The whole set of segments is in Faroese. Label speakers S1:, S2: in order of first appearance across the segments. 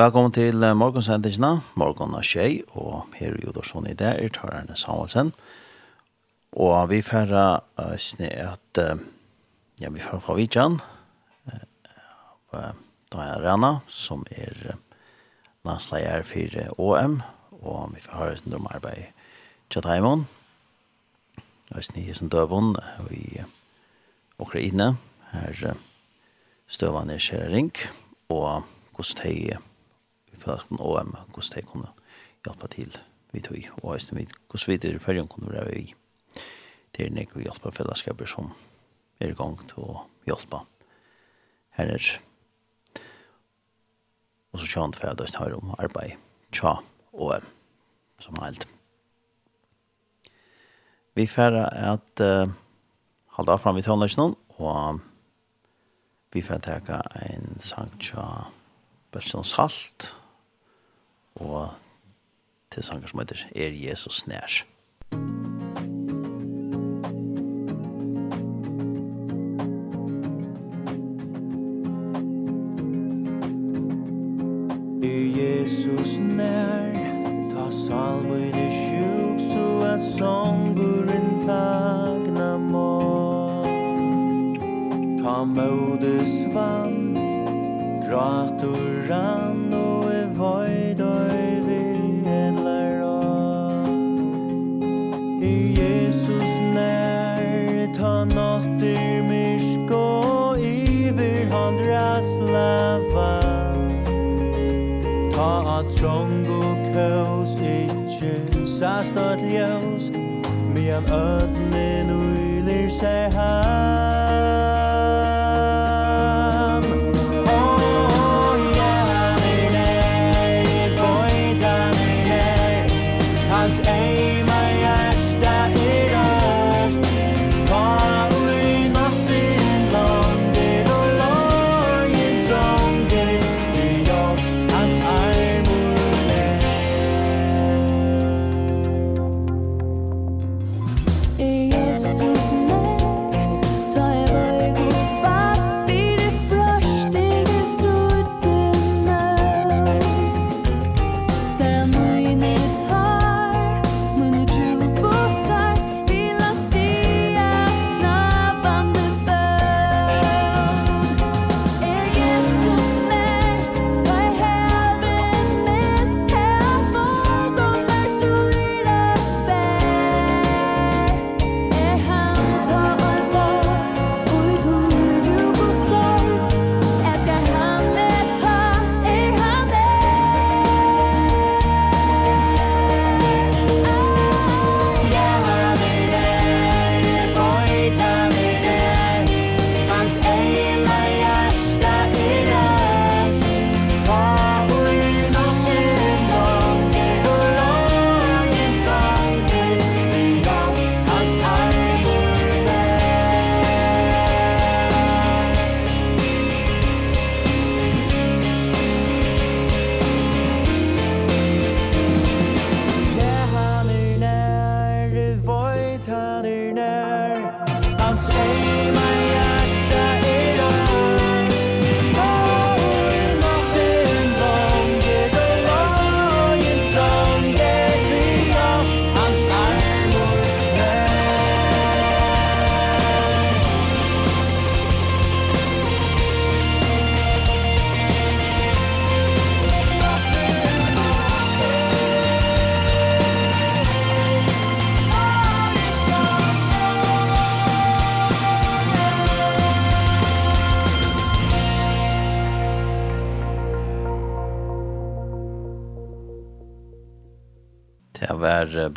S1: Velkommen til morgensendelsene, morgen av tjej, og her i Jodorsson i dag er Tarane Samuelsen. Og vi får uh, sne at, uh, ja, vi får fra Vidjan, av uh, Diana Rana, som er uh, landsleier for OM, og vi får høre sin arbeid til Taimon, og sne i sin døvån i uh, Ukraina, her uh, støvende skjer ring, og hvordan de folk og OM, hvordan det kunne hjelpe til vi tog, og hvordan vi hvordan vi til ferien kunne være vi. Det er nek vi hjelpe fellesskaper som er i gang til å hjelpe her er og så tjant for at jeg om arbeid tja og som helt. Vi færre at uh, halda fram i tonløsnen og vi får teka en sang tja Belsson Salt og til sanger som heter Er Jesus nær.
S2: Er Jesus nær? Ta salmen i sjuk Så at sangeren tagna må Ta modes vann Grator rann. sast at ljós Medan ödnen og
S1: ylir seg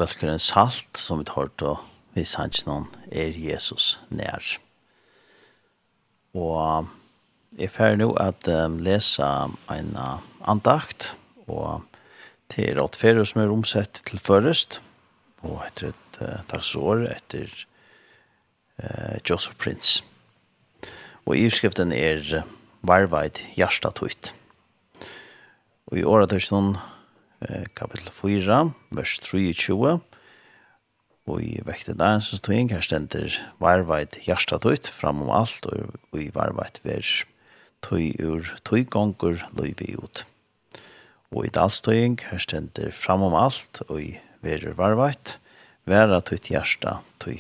S1: bølgeren salt, som vi tar til vi sanns noen, er Jesus nær. Og jeg er ferdig nå at um, lese en uh, andakt, og det er alt ferie som er omsett til først, og etter et uh, dagsår etter uh, Joseph Prince. Og ivskriften er uh, varvaid Gjerstatøyt. Og i året er sånn kapitel 4, vers 23, og i vekte der, så stod inn, her stender varveit hjertet ut, fram om alt, og i varveit ver tøy ur tøy gonger løyvi ut. Og i dalstøying, her stender fram om alt, og i verer varveit, vera tøyt hjerta tøy.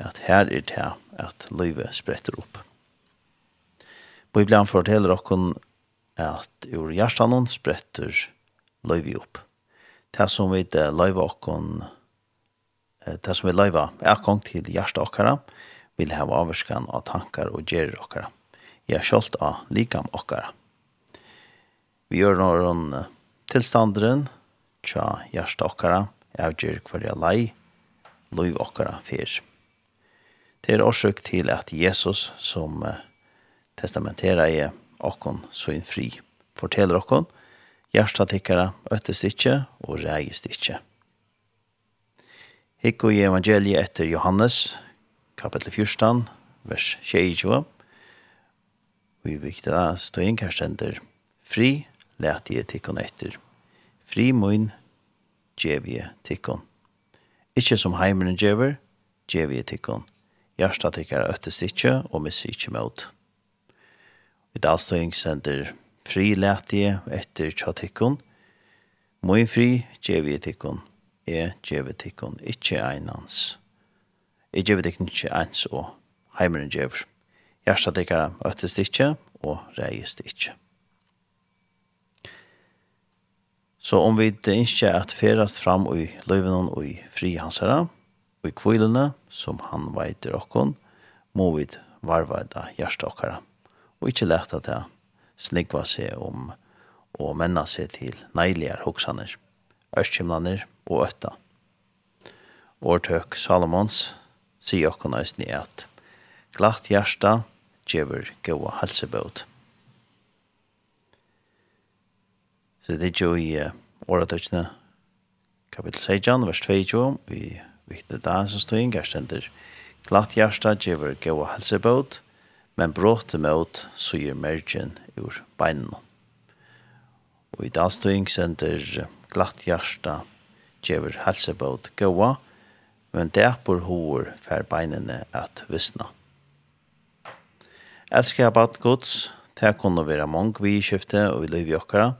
S1: At her er det at løyve spretter opp. Bibelen forteller okkon at ur hjertanon spretter hjerta løyvi opp. Det som vi løyva okkon, det som vi løyva erkong til hjertet okkara, vil hava avvarskan av tankar og gjerir okkara. Jeg er kjolt av likam okkara. Vi gjør noen tilstanderen, tja hjertet okkara, avgjer hver jeg lei, løyv okkara fyrir. Det er årsøk til at Jesus som testamenterar i okkon så fri, forteller okkon, Hjertet tikkere øttes ikke og reist ikkje. Hikko i evangeliet etter Johannes, kapittel 14, vers 22. Vi viktig da stå inn kjærstender. Fri let jeg tikkon etter. Fri moin gjev jeg tikkene. Som heimeren djever, gjev jeg tikkene. Hjertet tikkere øttes ikke og missi ikkje med. I dag stå inn kjærstender Fri lete jeg etter tja tikkun. Moi fri djevi tikkun. Jeg djevi tikkun, ikkje einans. Jeg djevi tikkun ikkje eins og heimeren djever. Gjersta tikkara øttest ikkje og reist ikkje. Så om vi ikke at ferast fram i løyvenon og i fri hansara, og i kvilene som han veiter okkon, må vi varvaida da okkara, og ikkje leta det snikva seg om og menna seg til neiligar hoksaner, østkimlaner og øtta. Årtøk Salomons sier okkon eisni at glatt hjarta djever gåa helsebød. Så det er jo i åretøkene kapitel 16, vers 22, vi viktig dag som stod inn, gastendur glatt hjärsta djever gåa helsebød, men bråte mot syr mergen ur beinen. Og i dalstøying sender glatt hjärsta gjever helsebåd gåa, men dæpor hår fer beinene at visna. Elskar jeg bad gods, det kunne være mange vi i skifte og i liv i okkara,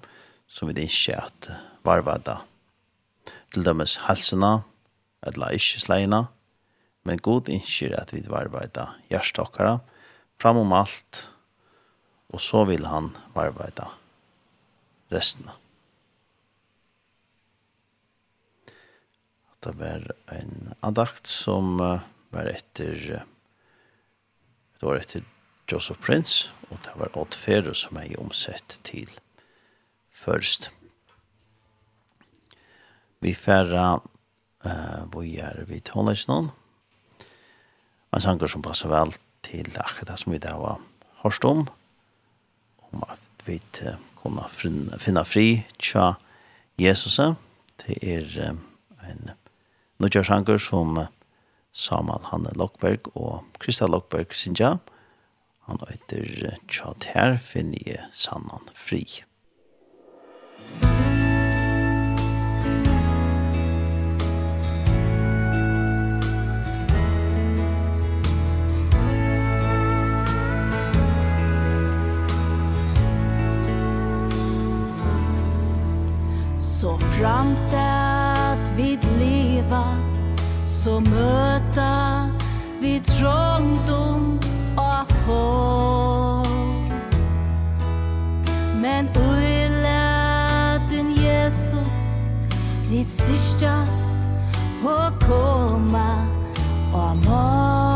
S1: som vi ikke at varva da. Til dømes helsena, eller ikke sleina, men god innskir at vi varva da okkara, fram om alt, og så vil han arbeta resten. Det var en andakt som var etter det var etter Joseph Prince, og det var Odd Ferro som er omsett til først. Vi færre uh, bojer vid Håndagsnån, en sanger som passer vel til akkurat det som vi da var hørst om, om at vi kunne finne fri tja Jesus. Det er en nødgjørsanker som Samal Hanne Lokberg og Krista Lokberg Sinja. Han heter tja her finner jeg sannan fri.
S3: Musikk framt at vid leva Så möta vid trångdom och få Men uiläten Jesus Vid styrstjast och komma och må.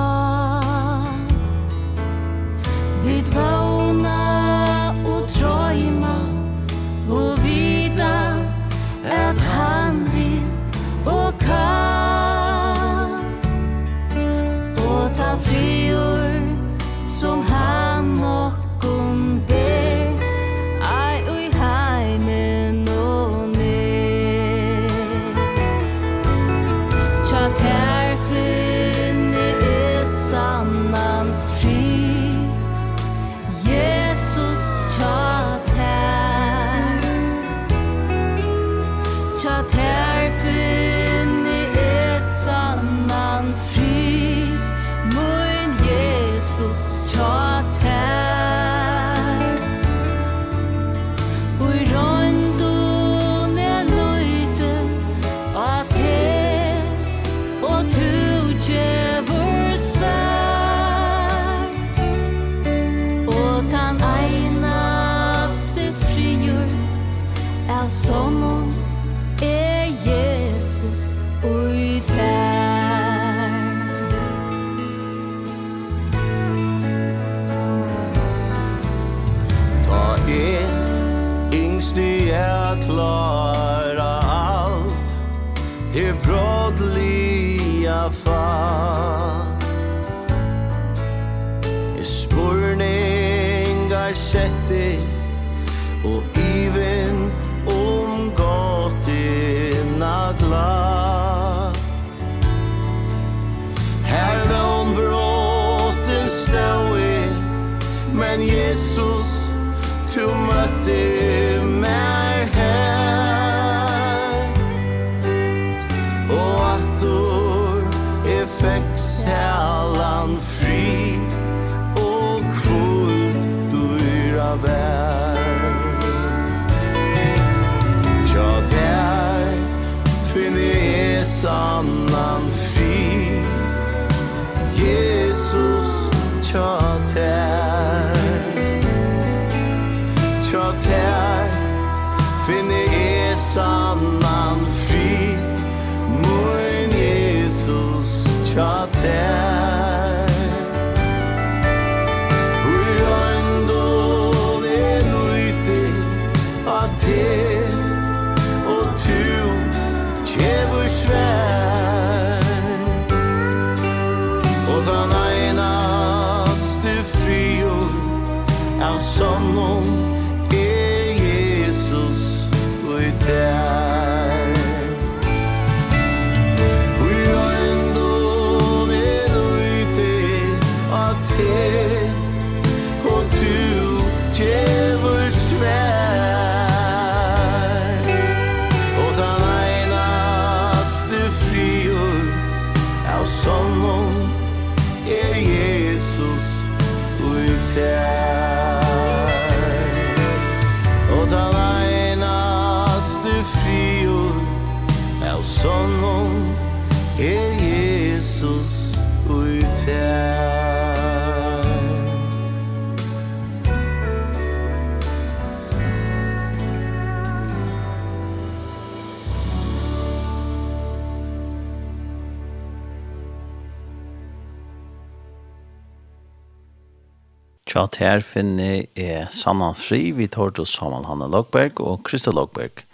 S3: Tja,
S4: her
S1: finner jeg Sanna Fri, vi tar til Samuel Hanna Logberg og Krista Logberg,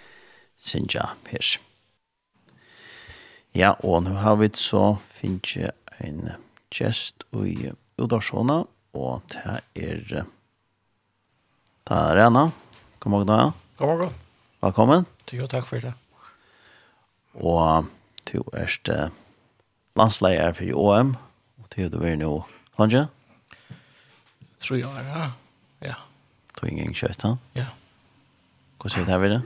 S1: Sinja her. Ja, og nå har vi så finner jeg en gjest i Udarsona, og det er det er Rena. God morgen, Jan.
S5: God morgen.
S1: Velkommen.
S5: Jo, takk for det.
S1: Og du er landsleier for OM, og du er nå, Lange.
S5: Ja tror jag, ja. Ja.
S1: Tog ingen kött, han?
S5: Ja.
S1: Hur ser det här vid
S5: det?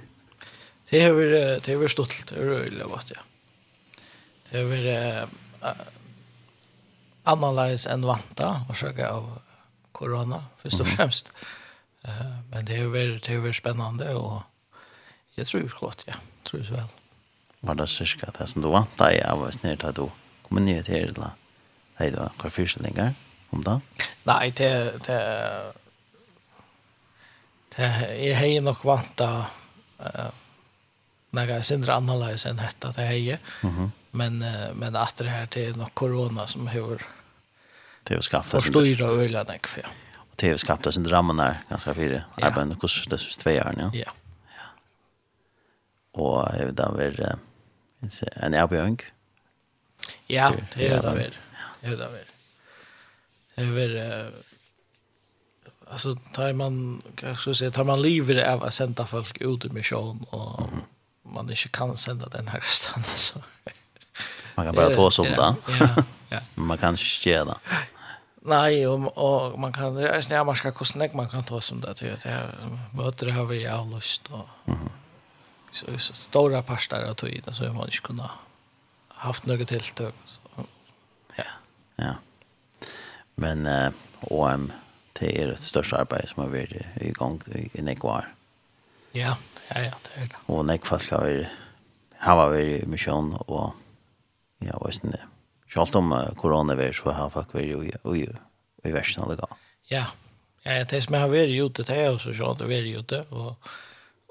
S5: Det har vi det har vi stolt rörliga vart ja. Det har vi eh analyse en vanta och söka av corona först och främst. Eh men det har vi det har vi spännande och jag tror ju gott ja. Tror ju så väl.
S1: Var det cirka det som du vanta i av snart att du kommer ner till det där. Hej då, kvar fyrslängar om det?
S5: Nei, det det det jeg har nok vant da uh, når jeg synder annerledes enn dette det har jeg.
S1: Mm -hmm.
S5: Men uh, men at det her til nok korona som har
S1: det har skaffet
S5: forstyrra øyla nek for ja.
S1: Og det har skaffet sin rammen der ganske fire
S5: ja.
S1: arbeid og hvordan det synes tvei her ja.
S5: ja.
S1: Og jeg vet da være en avbjøring.
S5: Ja,
S1: det
S5: er det
S1: da
S5: være. Det er det da være över alltså tar man kanske så tar man livet av att sända folk ut i mission och mm. man inte kan sända den här stan så
S1: man kan bara ta oss om det.
S5: Ja, ja.
S1: man kan inte göra det.
S5: Nej, och, och man kan reise ned, snälla man ska kosta man kan ta som om det till det har vi av lust och så, så stora pastar att ta i har så man ikke kunnet haft något tiltøk. så. Ja.
S1: Ja. Men eh, OM, det er et största arbeid som har varit igång i i Nekvar.
S5: Ja, ja, ja, det er det.
S1: og Och Nekfast har har varit i mission og ja, hva er det? Självt om uh, coronavirus så har folk vært i, i, i versen av det gånger.
S5: Ja, ja, det som jeg har varit ute, det er også sånn at jeg har varit ute og,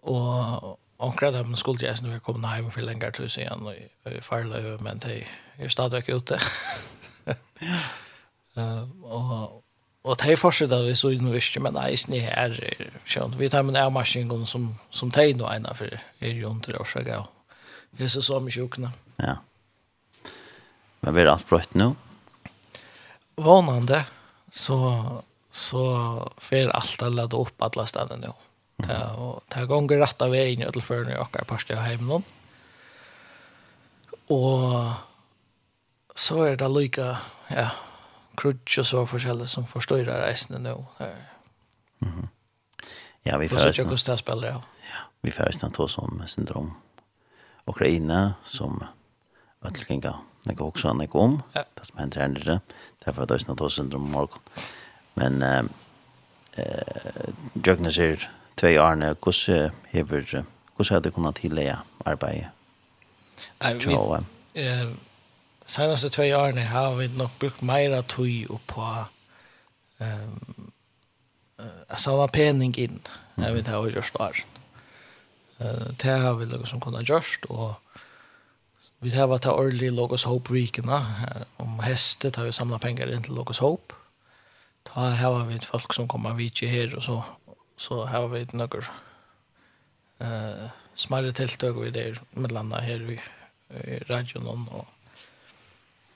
S5: og omkring där man skulle jag snurra komma hem för länge tid og, och farla men det er stadigvæk ute. Uh, og og det er vi så inn visst visste, men eisen er her, skjønt. Vi tar med en avmarsingen som, som tegn og ene for er jo under årsaker, og det er så mye sjukene.
S1: Ja. Men blir alt brøtt nå?
S5: Vanande, så, så fer alt att lade opp alla stedene nå. Det och ganger rett av vägen til för nu och er parstid av Og så er det lika ja, krutch och så forskjellig som förstörar resten nu. Mhm.
S1: Ja, vi får
S5: så jag kostar spelare. Ja.
S1: vi får snart ta som syndrom. Ukraina som ötlinga. Det går också annat om.
S5: Ja.
S1: Det som händer ändrar. Därför att det är snart ta syndrom morgon. Men eh eh Jögna ser två arne kus hever kus hade kunnat tillägga arbete.
S5: Nej, vi eh senaste två åren har vi nog brukt mera tøy och på ehm eh samla penning in när vi det har gjort där. Eh det har vi liksom kunnat gjort och vi har varit här early Logos Hope weekarna om hästet har vi samlat pengar in till Logos Hope. Ta här har vi ett folk som kommer vi till här och så så har vi några eh smärre tilltag vi där med landa här vi i radion och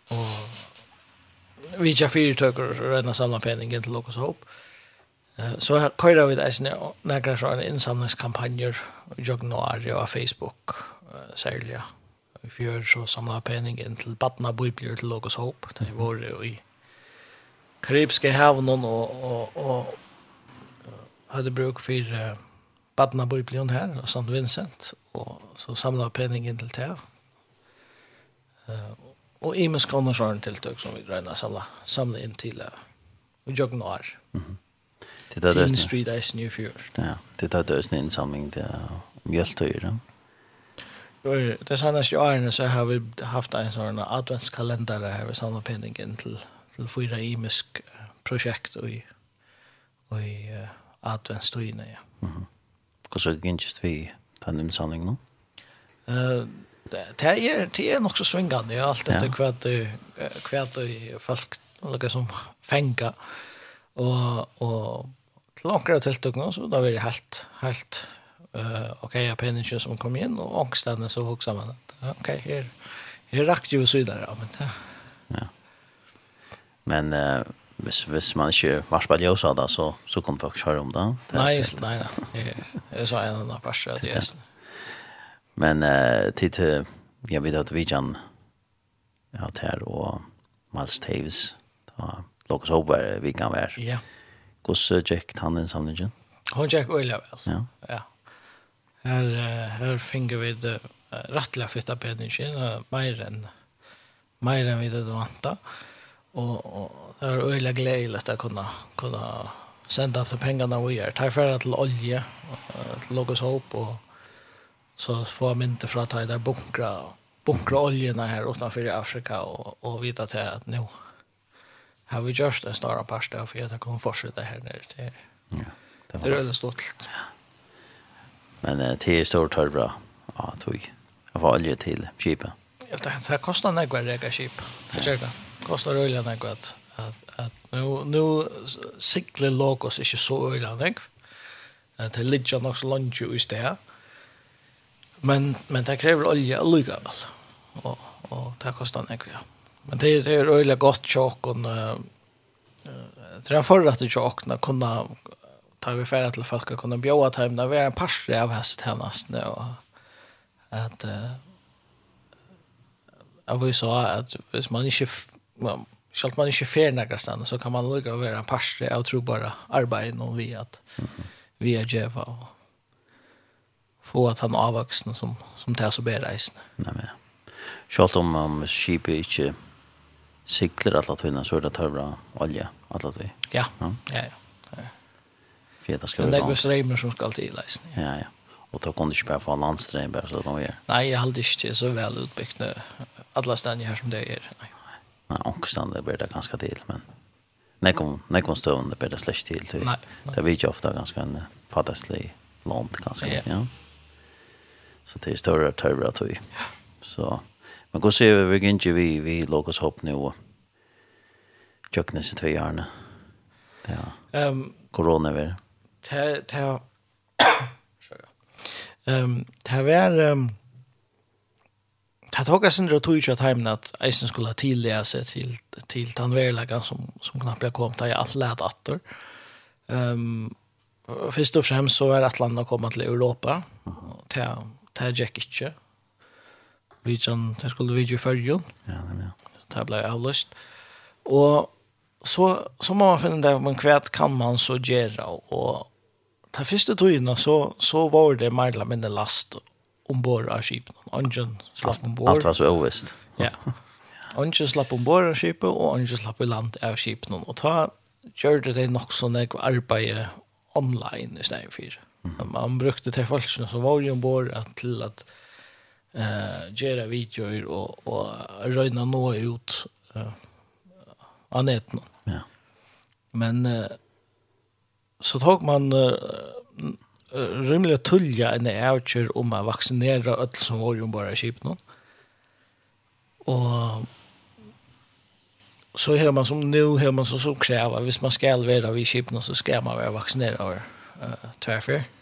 S5: og vi tja fyrtøkker og redna samla till til Lukas Eh, Så her køyra vi det eisne nekra sånne innsamlingskampanjer i Jognari og Facebook særlig. Vi fjør så samla penningen til Batna Bibler til Lukas Håp. Det var jo i Karibske havnen og, og, og hadde bruk for Batna Bibelen her, og St. Vincent, og så samla penningen til det. Eh, og i med skåne sånne tiltøk som vi regner samla, samla inn til uh, og jøkken år.
S1: Mm -hmm.
S5: Det er
S1: det.
S5: Street Ice New Fjord.
S1: Ja, det er det en innsamling til mjøltøyer.
S5: Ja. Det senaste årene så har vi haft en sånn adventskalender her vi samlar penningen til, til fyra imisk prosjekt og i, och i uh, adventstøyene, Ja.
S1: Mm -hmm. Och så gynns vi den insamlingen?
S5: Uh, det er det er nok så svingande ja allt efter kvad kvad folk några som fänga och och långt till tog så då blir det helt helt eh okej jag pension som kom in och ångsten så också man okej här här rakt ju så där men det
S1: ja. Men eh hvis, hvis man ikke var spiller jo så da, så, så kan folk kjøre om det.
S5: Nei, nei, nei. Jeg sa en annen person at jeg
S1: Men eh tid jag vet att vi kan ja här och Miles Tavis ta Lucas Hope vi kan vara.
S5: Ja.
S1: Kus Jack han den samlingen.
S5: Hon Jack väl.
S1: Ja.
S5: Ja. Här här finger vid rattla flytta uh, mer än mer än vi det vanta. Och och det är öliga glädje att kunna kunna sända upp pengarna och gör. Ta för att olja till Lucas Hope och så få man fra från att ta där bunkra oljene her här utanför Afrika och, och vite til at nu har vi just en stor parst där för att det kommer fortsette här nere till.
S1: Ja. Det,
S5: det
S1: är
S5: väldigt stolt.
S1: Men eh, det är stort här bra. Ja, tog. Jag får olje till kipa.
S5: Ja, det, det kostar när jag räcker. Det gör det. Kostar olja när at, att att nu nu sikler logos så ju så öland. Det ligger nok så langt ju i det. Men men det kräver olja lika väl. Och och det kostar en kvä. Men det är det är öliga gott chock och eh tror jag förr att det chock när kunna ta vi färd till folk och kunna bjåa hem när vi är en parstre av häst härnast nu och att eh jag vill så att hvis man inte skall man inte fer några så kan man lugga vara en parstre av tror bara arbeta någon vi att vi är Jeva och få att han avvuxna som, som tar så ber reisen.
S1: Nej men Schalt om, om skipet inte cyklar alla tvinna, så er det bra olja alla tvinna.
S5: Ja,
S1: ja,
S5: ja. ja.
S1: Fyrir det skal
S5: Men det går strømmer som ska till reisen.
S1: Ja, ja. Och då kunne du ikke bare få landstrøm, bara så det var
S5: Nej, jag hade halde ikke så väl utbyggt alle stedene här som det är. Nej.
S1: Nej, ångstene det blir det ganske til, men nej kom stående blir det släkt till.
S5: Nej.
S1: Det vet ju ofta ganska en fatteslig land, ganska
S5: Ja,
S1: ja. Så det är större törre att vi. Så man går se vi inte vi vi låg oss hopp nu och tjökna sig två. Ja.
S5: Ehm
S1: corona väl.
S5: Ta ta Ehm ta var ehm Det tog oss då tog ju att att Eisen skulle tillägga sig till, till tandvärläggaren som, som knappt kom till att lära attor. Um, först och främst så är att landa komma till Europa. Mm. Till det gikk ikke. Vi kan, det skulle vi gjøre før.
S1: Ja, det ja.
S5: Det ble avløst. Og så, så må man finne det, men hva kan man så gjøre? Og de første togene så, så var det mer eller mindre last ombord av skipene. Ungen slapp ombord.
S1: Alt var så overvist.
S5: ja. Ungen slapp ombord av skipet, og ungen slapp i land av skipene. Og ta gjør det det nok sånn jeg arbeidet online i stedet for. Mm. Man brukte til folkene som var ombord at, til at eh göra videor och och röna nå ut eh av nätet.
S1: Ja.
S5: Men uh, så tog man uh, rymliga tulja en avtjur om att vaccinera öll som var ju bara kip nu. Och så har man som nu har man som så kräva hvis man ska vara vid kip så ska man vara vaccinerad uh, tvärför. Mm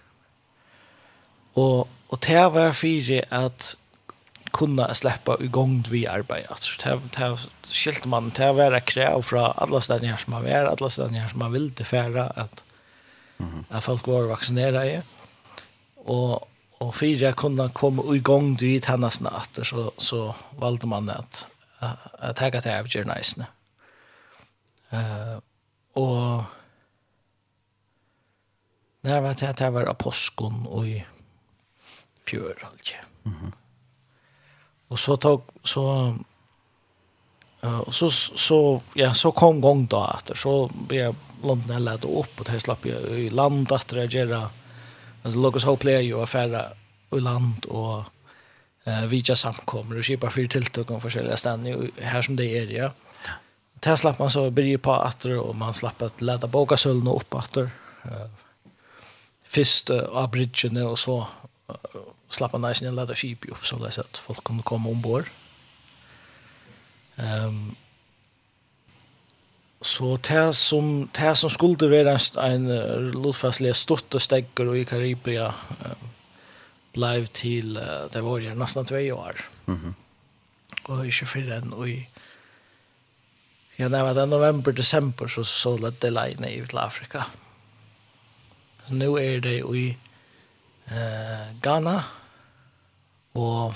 S5: Og, og det var fyrir at kunna släppa igång vi arbetar Alltså det här skilt man det var ett krav från alla ställen som man var, alla ställen som man vill det färra att mm att folk var vaccinerade. Och och fyra kunna komma igång dit henne snart så så valde man att att ta det av journalisten. Eh och när var det här var aposteln och i fjør, altså. Mm och så tog, så, uh, så, så, ja, så kom gång då att så blev jag landet när lät upp och det slapp jag i land att det gärna, alltså Logos Hope Lea ju affära i land och eh vidja samkommer och skipa för tilltag och forskjelliga ställen här som det är ja. Där slapp man så börja på åter och man slapp att läda boka sölna upp åter. Eh först av bridgen och så slappa nice in lätta skip upp så läs att folk kunde komma ombord. Ehm så det som det som skulle vara en, en lotfastlig stort och stäcker i Karibia uh, blev till uh, det var ju nästan två år.
S1: Mhm.
S5: Mm och i 24 och i Ja, det var den november, december så så lät det lejna i Afrika. Så nu är det i eh, Ghana, og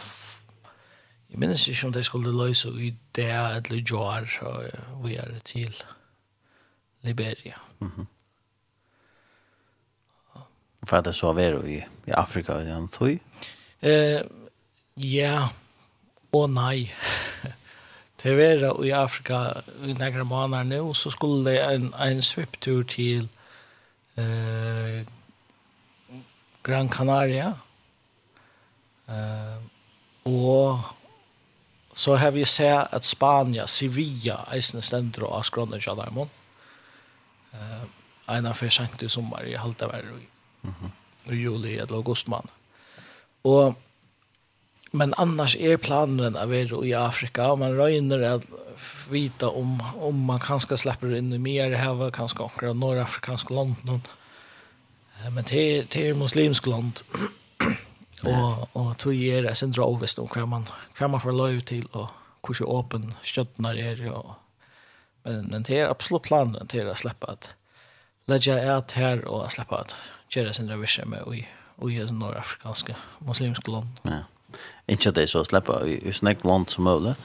S5: jeg minnes ikke om de skulle løse i det eller i Joar, og vi er til Liberia.
S1: Mm -hmm. For at det så var i, i Afrika, i en?
S5: Eh, ja, og nei. til vera i Afrika i nekra måneder nå, så skulle det en, en sviptur til eh, Gran Canaria. Eh, og så har vi sett at Spania, Sevilla, eisne stender og Askrona Kjadaimon. Eh, en av fyrt sent i sommer i Haltavar i, i juli eller augustmann. Og Men annars är er planen att vara i Afrika och man röjner att vita om, om man kanske släpper in mer här, kanske några nordafrikansk land någon. Men det är muslimsk land. Och och tog ger det sen drar om hur man hur man får lov till och hur så öppen stöttnar är och men men det är absolut planen till att släppa att lägga ut här och släppa att göra sin revision med i och i norrafrikanska muslimsk land.
S1: Ja. Inte det är så släppa i snägt land som möjligt.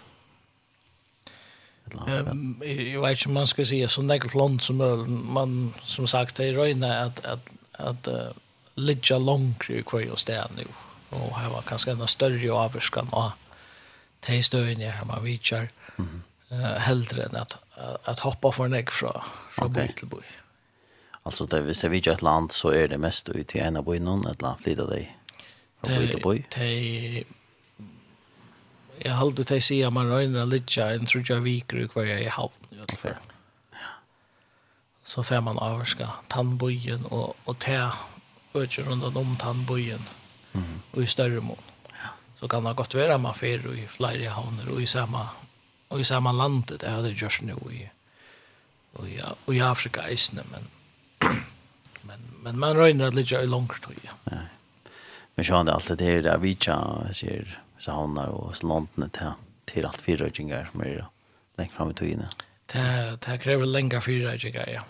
S5: Um, jag vet inte om man ska säga så näkelt land som möjligt. Man, som sagt, det är röjna att, att att uh, ligga långt i kvar och nu och här var kanske en större avskan och te stöjen här man vichar mm -hmm. uh, hellre än att att hoppa för en ägg från från okay. Botelboy.
S1: Alltså det visst det vi ett land så är det mest ut till ena boy någon ett land flytta dig. Från Botelboy.
S5: Te Jag håller det att säga man rör en liten tror jag viker kvar jag i havn i alla fall. Okay så får man avvarska och och tä te runt rundt om tandbojen. mm Och i större mån. Ja. Så kan det godt være man fer i flere havner og i samme, og i samme landet det hadde gjørs nå i, og i, og i Afrika eisene, men, men, men man røyner at ligger i langt tog. Ja.
S1: Nej. Men sjående alltid det her, det er vidtja, sier saunar och landene til, till allt fyra som mer lengt fram i tiden.
S5: Ja Det det kräver länge fyra jag ja.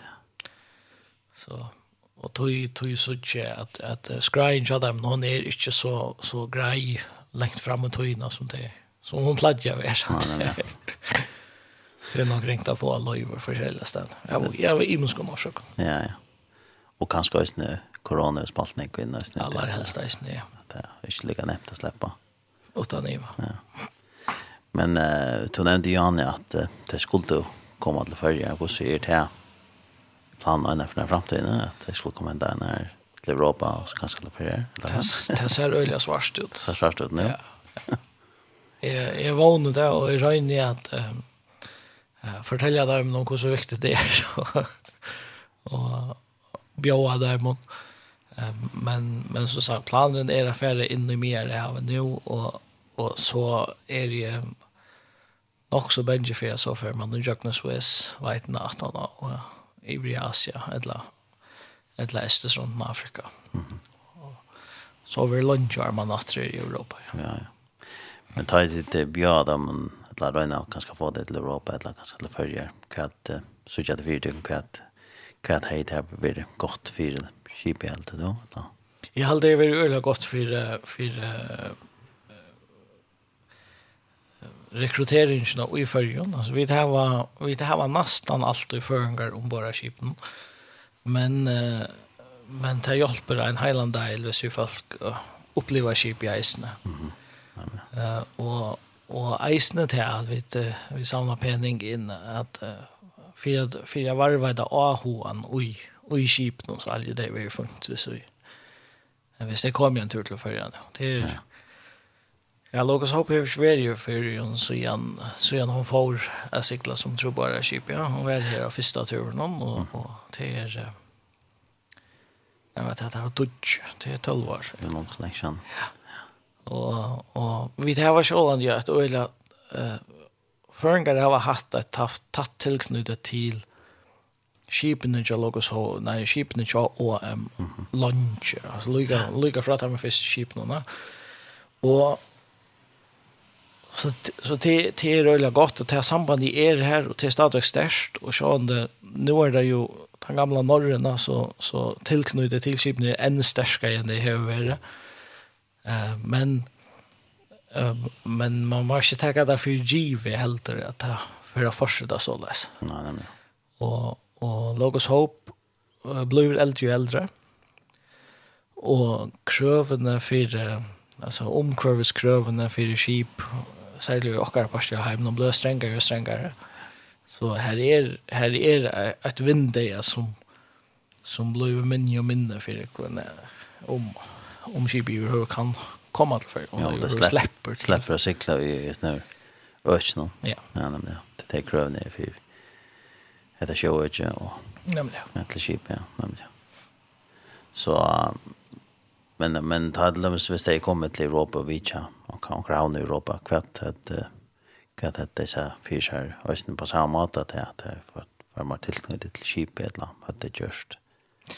S5: Så och tog tog så tjä att att scrying jag dem hon är inte så så grej längt fram och tog som det som hon fladjar
S1: är så.
S5: Det är nog ringt att få alla över för hela stan. Jag var jag var i Moskva
S1: Ja ja. Och kanske just nu corona och spaltning och innan snett.
S5: Alla helst där snö.
S1: Det är inte lika nätt att släppa.
S5: Utan Iva. Ja.
S1: Men eh uh, tog nämnde Janne att uh, det skulle komma till følge, hvor så er det planen för den framtiden att det skulle komma där när till Europa, och så kanske til här.
S5: Det ser øyelig svart ut.
S1: Det ser svart ut, ja.
S5: ja. Jeg, jeg vågner det, og jeg regner i at um, fortelle dem om hvor så viktig det er, og, og bjåa dem om. Um, men, men som sagt, planen er affære inn i mer jeg nu nå, og, og så er jeg nok så benge for jeg så før, men den jøkne Swiss, Suez, veitene, at han og i Asia, eller, eller Estes rundt Afrika. Mm -hmm. Så vi lunsjer man natter i Europa. Ja,
S1: ja. ja. Men ta det til bjada, men eller røyna kan skal få det til Europa, eller kan skal følge hva så sørge det fyrtøkken, hva at hva at heit her blir godt for skipet helt til då.
S5: Jeg halde det veldig øyla godt for, for rekryteringen av i Førjen. Alltså vi det vi det nesten nästan i förhängar om bara skipen. Men uh, men det hjälper en heilig del hvis vi folk uh, uppleva skip i eisene. Mhm. Mm eh uh, och och eisene det at vi vi samlar pening in att uh, fyra fyra varva där AHan i, i skipen så alla det vi funnits så. Jag hvis det kommer en tur till Førjen. Det är ja Ja, Lukas Hope är Sverige för ju så igen så igen hon får a cykla som tror bara skip ja. Hon var här första turen och och till er Jag vet att det var dutch till 12 år.
S1: Det är någon connection. Ja.
S5: Och och vi det var så land ju att öla eh förringar har haft ett tatt tatt tillknutet till skipen inte logos ho nej skipen inte och um, lunch altså lika lika fra at ha med fisk skipen och Så, så det, det er røyla godt, og det er i er her, og det er stadig størst, og sånn det, nå er det jo den gamla norrena, så, så tilknyttet til Kipene er enn størskere enn det har vært. Uh, men, uh, men man må ikke tenke det for givet helter, at det for å fortsette så løs.
S1: Nej nej.
S5: Og, og Logos Hope blir eldre og eldre, og krøvene for, altså omkrøveskrøvene for skip, særlig i okkar parti av heimen, de ble strengere og strengere. Så her er, her er et vindeie som, som blir minne og minne for hvordan om, om skipet i hver kan komme til før.
S1: Ja,
S5: det slipper.
S1: Slipper å sikle i, i snø. Økene.
S5: Ja.
S1: Ja, nemlig. Det tar krøv ned for etter sjøøkje og
S5: nemlig.
S1: etter skip, ja, nemlig. Så, men, men ta det lømmes hvis det er kommet til Europa og Vitsa, omkring havn i Europa, kvart at kvart at disse fyrer øyne på samme måte, at det er for var man tilknyttet til skipet eller at det gjørst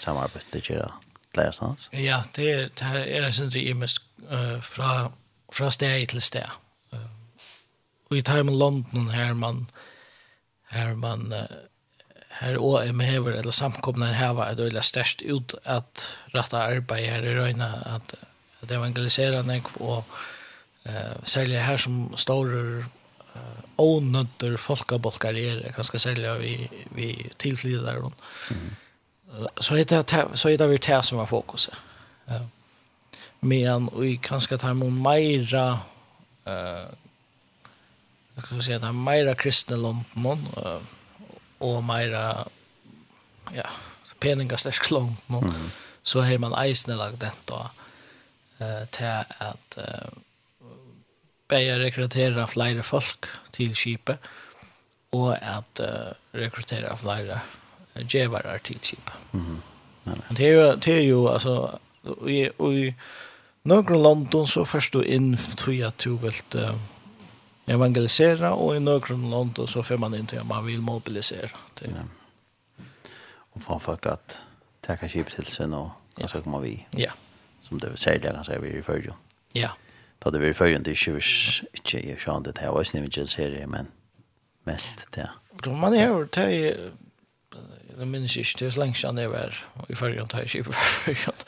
S1: samarbeidet det gjør flere?
S5: Ja, det er, det er en sindri imest uh, fra, fra steg til steg. Uh, og i time London her man her man uh, her OM hever eller samkomne heva et øyla størst ut at rette arbeid her i røyna at, at evangelisera nek og Eh säljer här som står onötter folkabolkar är det kanske sälja vi vi tillflyttar dem. Så är det så är det vi tar som var fokuset. Ja. Men vi kanske tar mot mera eh jag skulle säga att mera kristna lompen och mera ja peninga slash lompen mm. så har man eisne lagt det då eh till att bäja rekrytera fler folk till skipet, och att uh, rekrytera fler djevarar till skipet.
S1: Mm
S5: Det, er ju det är ju alltså i, i så först du in tror jag du vil uh, evangelisera, och i några London så får man inte til man vill mobilisera. Det.
S1: Ja. Och få folk att täcka skipet till sig och hva ja. vi.
S5: Ja.
S1: Som det særlig kan säga vi i følge.
S5: Ja.
S1: Ja. Da det var førjen til kjørs, ikke i sjøen det her, og jeg snivet ikke serie, men mest det.
S5: Man er jo til, jeg minnes ikke, det er så lenge siden jeg var i førjen til kjørs,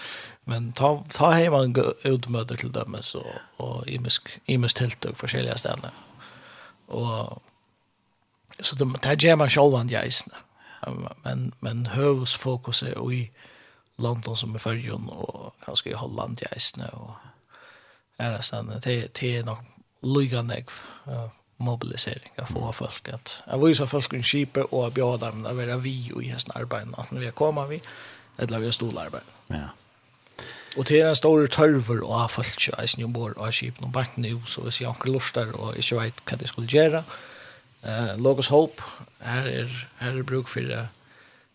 S5: men ta, ta hei man utmøter til dømes, og, og imus tiltøk forskjellige stedene. Og, så det, det gjør man selv an geisene. Men, men høvesfokuset og i London som er førjen, og kanskje i Holland geisene, og är sen det det är nog lugande mobilisering att få folk att jag vill så folk en skipe och bjuda dem att vara vi och i hästen arbeten att vi kommer vi eller vi har stor.
S1: Ja.
S5: Och det är en stor tørver och av folk så eisen jo bor och skip noen back nu så är jag onkel lustar och ikke vet vad det skulle gjøre. Eh Logos Hope här är här er bruk for det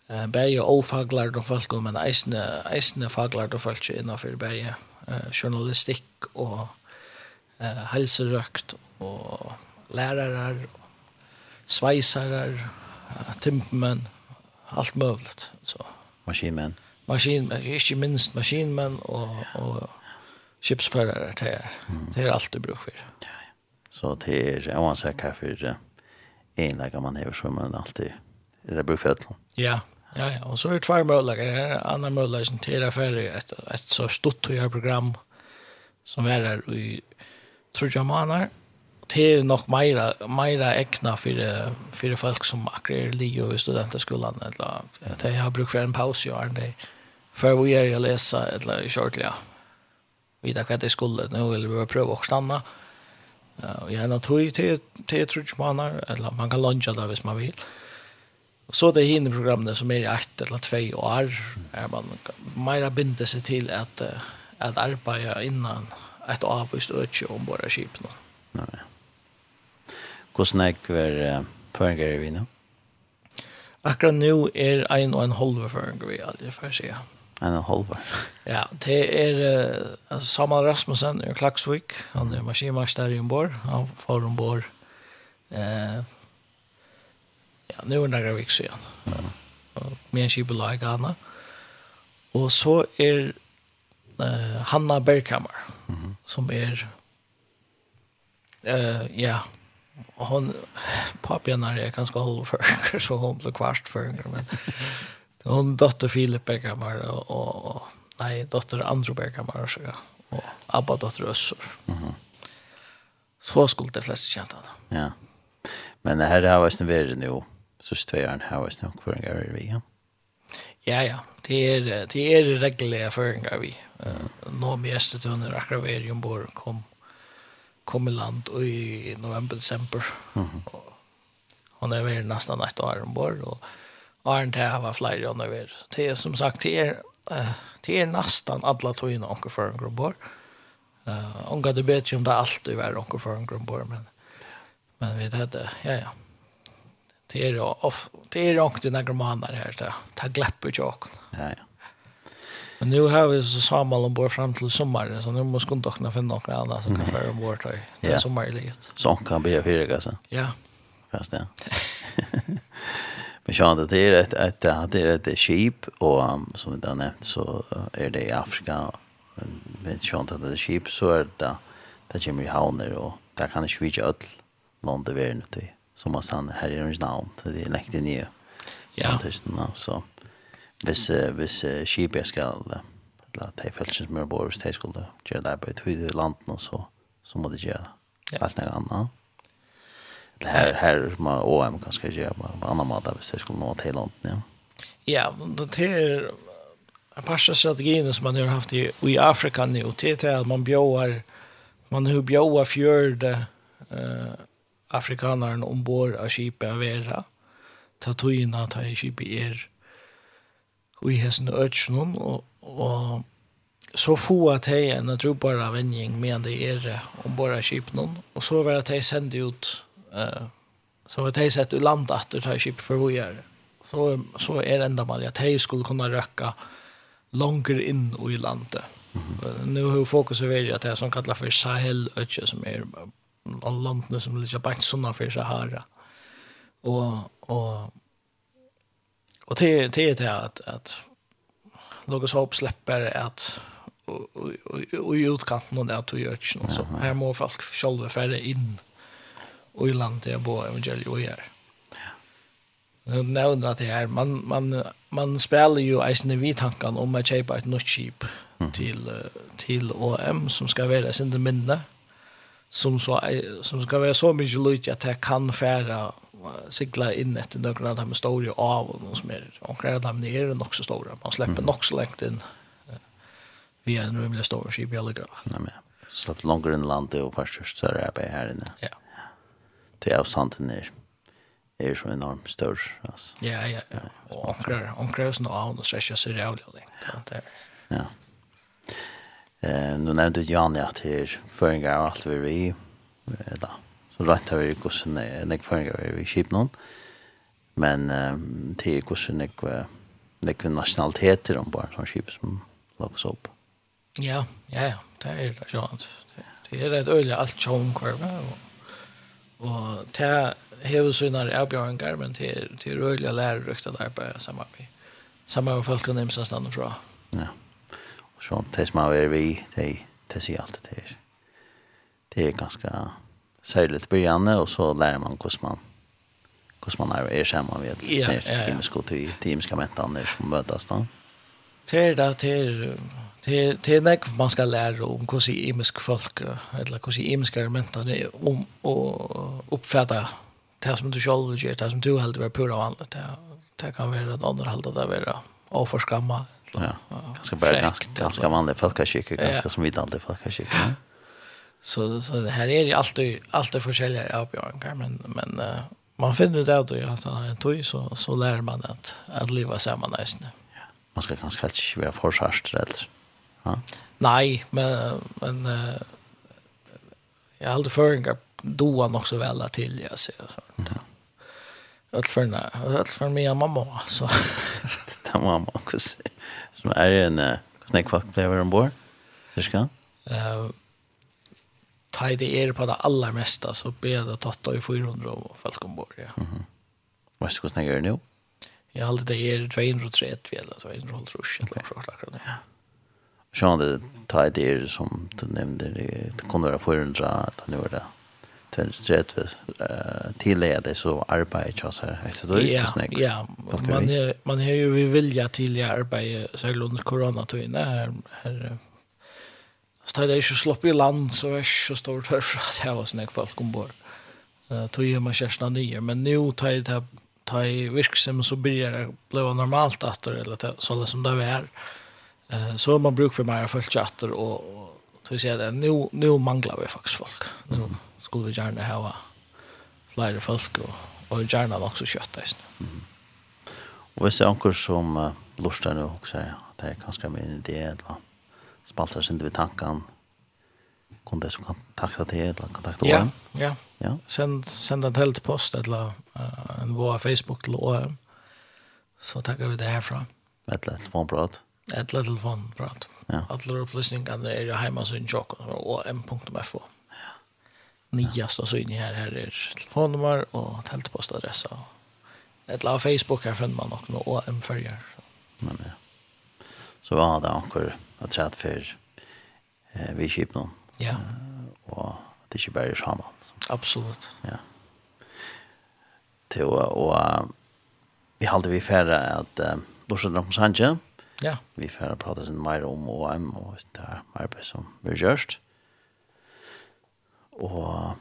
S5: eh bäge ofaglar och folk men eisne eisne faglar och folk innanför bäge eh, journalistikk og eh, helserøkt og lærere og sveisere, timpmenn, alt mulig. Så.
S1: Maskinmenn?
S5: Maskinmenn, ikke minst maskinmenn og, ja. og skipsførere. Det er, det er alt du bruker for. Ja, ja.
S1: Så det er, jeg må si hva for enlegger man hever, så man alltid, det er bruk for
S5: Ja, Ja, ja, og så er det tvær møllager. Her er andre møllager som tida ferdig et, et så stort høyere program som er her i Trudja Manar. Det er nok meira, meira ekna for, for folk som akkurat er li i i eller At jeg har brukt for en pause i åren. Før vi er i å lese eller i kjørtelig. Vi vet hva det skulle. Nå vil vi prøve å stanna. Og gjerne tog til, til Trudja Manar. Eller man kan lunge det hvis man vil. Ja så det hinner programmene som är i ett eller två år är man mera binder sig till att att arbeta innan ett avvist øtje om våra skip nu.
S1: Nej. Hur snack var förgänger vi nu?
S5: Akkurat nu är en och en halv förgänger vi aldrig får se.
S1: En och halv.
S5: Ja, det är alltså, Samuel Rasmussen i Klaxvik. Han är maskinmästare i ombord. Han får ombord eh ja, nu er det några veckor sedan. Ja. Med en kibolag Anna. Och så är eh, Hanna Bergkammer mm -hmm. som är eh, ja hon papianar är ganska håll för så hon blir kvart för men hon dotter Filip Bergkammer och, och, och nej dotter Andrew Bergkammar så ja. och Abba dotter Össor. Mm. Så skulle de flesta känna.
S1: Ja. Men det här har varit en värre nu så stverar han här snart för en grej vi. Ja.
S5: Ja ja, det är det är reguljära föringar vi. Eh nå mest det under akvarium bor kom kom i land i november december. Mhm. Mm hon är väl nästan ett år ombord och Arn det har varit flera år nu. Det är som sagt det är det är nästan alla tojna onkel för en grubbor. Eh onkel det bättre om det alltid var onkel för en grubbor men men vi vet det, ja ja det är off det är också några månader här så ta glapp ut jag.
S1: Ja ja.
S5: Men nu har vi så samman om bor fram till sommaren så nu måste kunna kunna för några andra som kan föra bort till till sommarlivet.
S1: Så kan bli hyra alltså.
S5: Ja.
S1: Fast det. Men sjön det är ett ett det är ett sheep och som vi har nämnt så är det i Afrika men jag att det är sheep så är det där kommer i havner och där kan det svitja öll landet vi är till som man sann här i hans namn så det läckte ner.
S5: Ja.
S1: Tusen så. Vis vis sheep ska la ta fälsens mer borgs ta skulle göra där på ett det land och så så måste det göra.
S5: Ja.
S1: Allt något annat. Det här här man och man kan ska göra på andra mat där så skulle nå till land ja.
S5: Ja, det här passa strategin som man har haft i, i Afrika nu till att man bjöar man hur bjöar fjörde eh afrikanaren ombord av skipet av vera, ta tøyina ta i skipet er i hessen ötsjonen, og, og så få at hei en at ropar vending medan det er ombord av skipen og så var at hei sendi ut uh, så var at hei sett land at ta i skipet for hvor gjør så, så er enda mal at hei skulle kunne røkka langer inn i landet. Mm -hmm. Nu har fokuset varit att det som kallar för Sahel-ötje som är av landene som ligger bare sånne for Sahara. Og, og, og til, til det at, at Lucas Hope slipper at och och och i utkanten og det at du gjør ikke noe. Så her må folk selv færre inn og i landet jeg bor evangeliet og gjør. Nu nevner at det her, man, man, man spiller jo eisende vi tanken om å kjøpe et nytt skip til, til OM som skal være sin minne. Mm som, så, som ska vara så mycket lojt att jag kan färra sigla in etter noen av dem store av og noen som er omkring av dem er nok så store. Man slipper mm. nok så lengt inn uh, via en rymlig stor skip i alle gav.
S1: Nei, men slapp in inn landet och først så är det bare her inne.
S5: Ja.
S1: Til avstanden är er så enormt stor. alltså
S5: Ja, ja, ja. Og omkring av noen strekker så ut det avlig.
S1: Ja. Ja. Eh, nu nevnte Johanne at her føringer og alt vi vi, da. Så rett har vi hvordan nek føringer vi i kjip noen. Men eh, til hvordan nek, nek nasjonaliteter om barn som kjip som lages opp.
S5: Ja, ja, ja. Det er det sjånt. Det er et øyelig alt sjånkorve. Og, og det hever sånne avbjøringar, men det er, det er øyelig lærerøkt at arbeid samarbeid. Samarbeid med folk og nemsa stand fra.
S1: Ja. Så det som har vi, det, det sier alt det her. Det er ganske særligt begynnende, og så lærer man hvordan man hvordan man er, er sammen ved
S5: ja, ja, ja,
S1: ja. til timiske mentene som møtes da.
S5: Det er da, det er, det er nek man skal lære om hvordan imisk folk, eller hvordan imiske er om å oppfatte det som du selv gjør, det som du heldig var pura vanlig, det, det kan være at andre heldig det være och förskamma.
S1: Ja. Ganska bara ganska, ganska vanliga
S5: folkakyrkor,
S1: ganska som vi alltid folkakyrkor. Ja.
S5: Så så det här är ju alltid alltid försäljare av Björn men men uh, man finner ut att att han har en toj så så lär man att att leva samman nästan. Ja.
S1: Man ska kanske för svär rätt. Ja.
S5: Nej, men men uh, jag har aldrig förringar doan också väl till jag ser så. Ja. Allt för när allt för mig mamma så.
S1: Det mamma kus. Som är en snack vad blev ombord. Så ska.
S5: Eh ta det är på det allra mesta så ber det tatta i 400 och folk ombord. Ja. Mhm.
S1: Vad ska jag göra nu?
S5: Jag alltid det är 230 eller så 200 rusch eller så där. Ja.
S1: Så han det ta det som du nämnde det kunde vara 400 att nu är det til strett tillägga det så arbeid så her.
S5: Ja, ja.
S1: ja.
S5: Man, är, man har ju vi vilja tillägga arbeid særlig under koronatøyene her, här Så det är ju slopp i land, så är ikke så stort här för att jag var snägg folk ombord. Uh, tog ju man kärsna nya men nu tar det det ta i virksom så börjar det bli normalt att eller till, så som det är. Eh så man brukar för mer folk chatter och så säger det nu nu manglar vi faktiskt folk. Nu mm skulle vi gärna ha flere folk och, och gärna också kött. kjøtt
S1: det. Mm -hmm. Hvis det är anker som uh, lustar nu också, ja, det är ganska mer en idé, eller spalter sin til tankene, kun det som kan takta til, eller kontakta
S5: OM?
S1: Ja,
S5: ja.
S1: ja.
S5: Send, send en helt post, eller uh, en vår Facebook til OM, så takker vi det herfra.
S1: Et eller telefonprat?
S5: Et eller telefonprat.
S1: Ja.
S5: Alle opplysningene er hjemme hos en tjokk, om.fo nyast så in här här är telefonnummer och teltpostadress och ett la Facebook här finner man också och en följare.
S1: Men ja. Så var det också att chat för eh vi skip någon.
S5: Ja.
S1: Och det är ju bara samman.
S5: Absolut.
S1: Ja. Till och vi hade vi färra att borsa drom sanje.
S5: Ja.
S1: Vi färra prata sen mer om OM och det här arbetet som vi görst og hva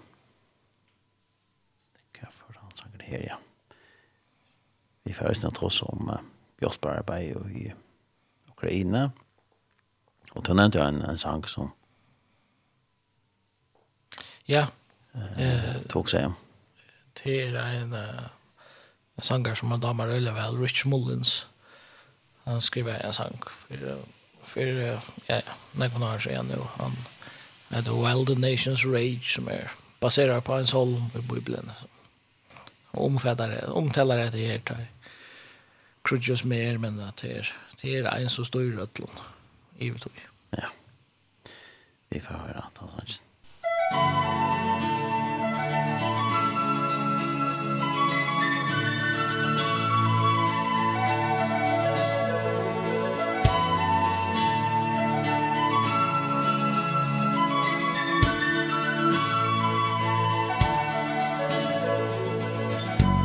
S1: for han sanger her, ja. Vi får også tross om uh, hjelpearbeid i Ukraina. Og du nevnte en, en sang som
S5: Ja.
S1: Eh, tog seg hjem.
S5: Det er en, en sanger som en damer røyler vel, Rich Mullins. Han skriver en sang for, for ja, ja, nekvann har seg igjen nå. Han, han The Wild the Nations Rage som är baserad på en psalm i Bibeln. Och omfattar det, omtalar det här tar. Krudjus mer men att det är det är en så stor rötlon i
S1: Ja. Vi får höra att han sånt.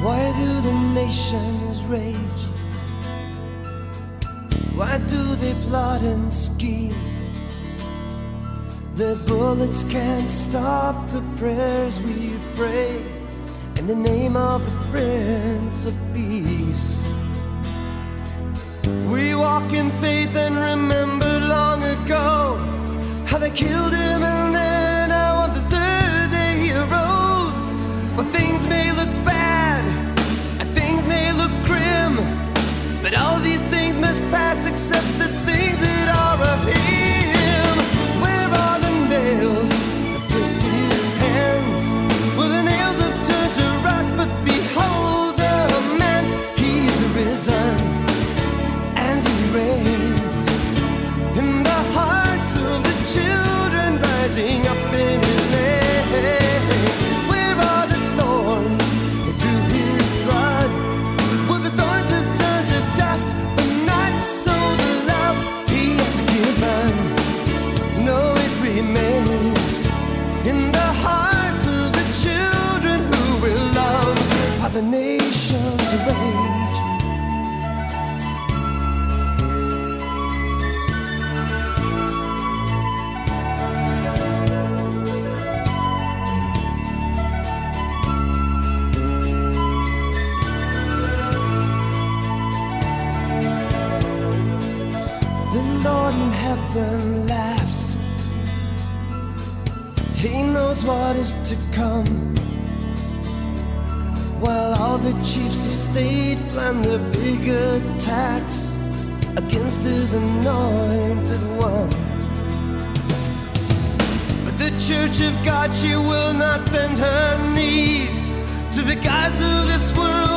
S4: Why do the nations rage? Why do they plot and scheme? The bullets can't stop the prayers we pray In the name of the Prince of Peace We walk in faith and remember long ago How they killed him and then how on the third day he arose But things may look back But all these things must pass except the things that are of here state plan the bigger tax against his anointed one. But the church of God she will not bend her knees to the gods of this world.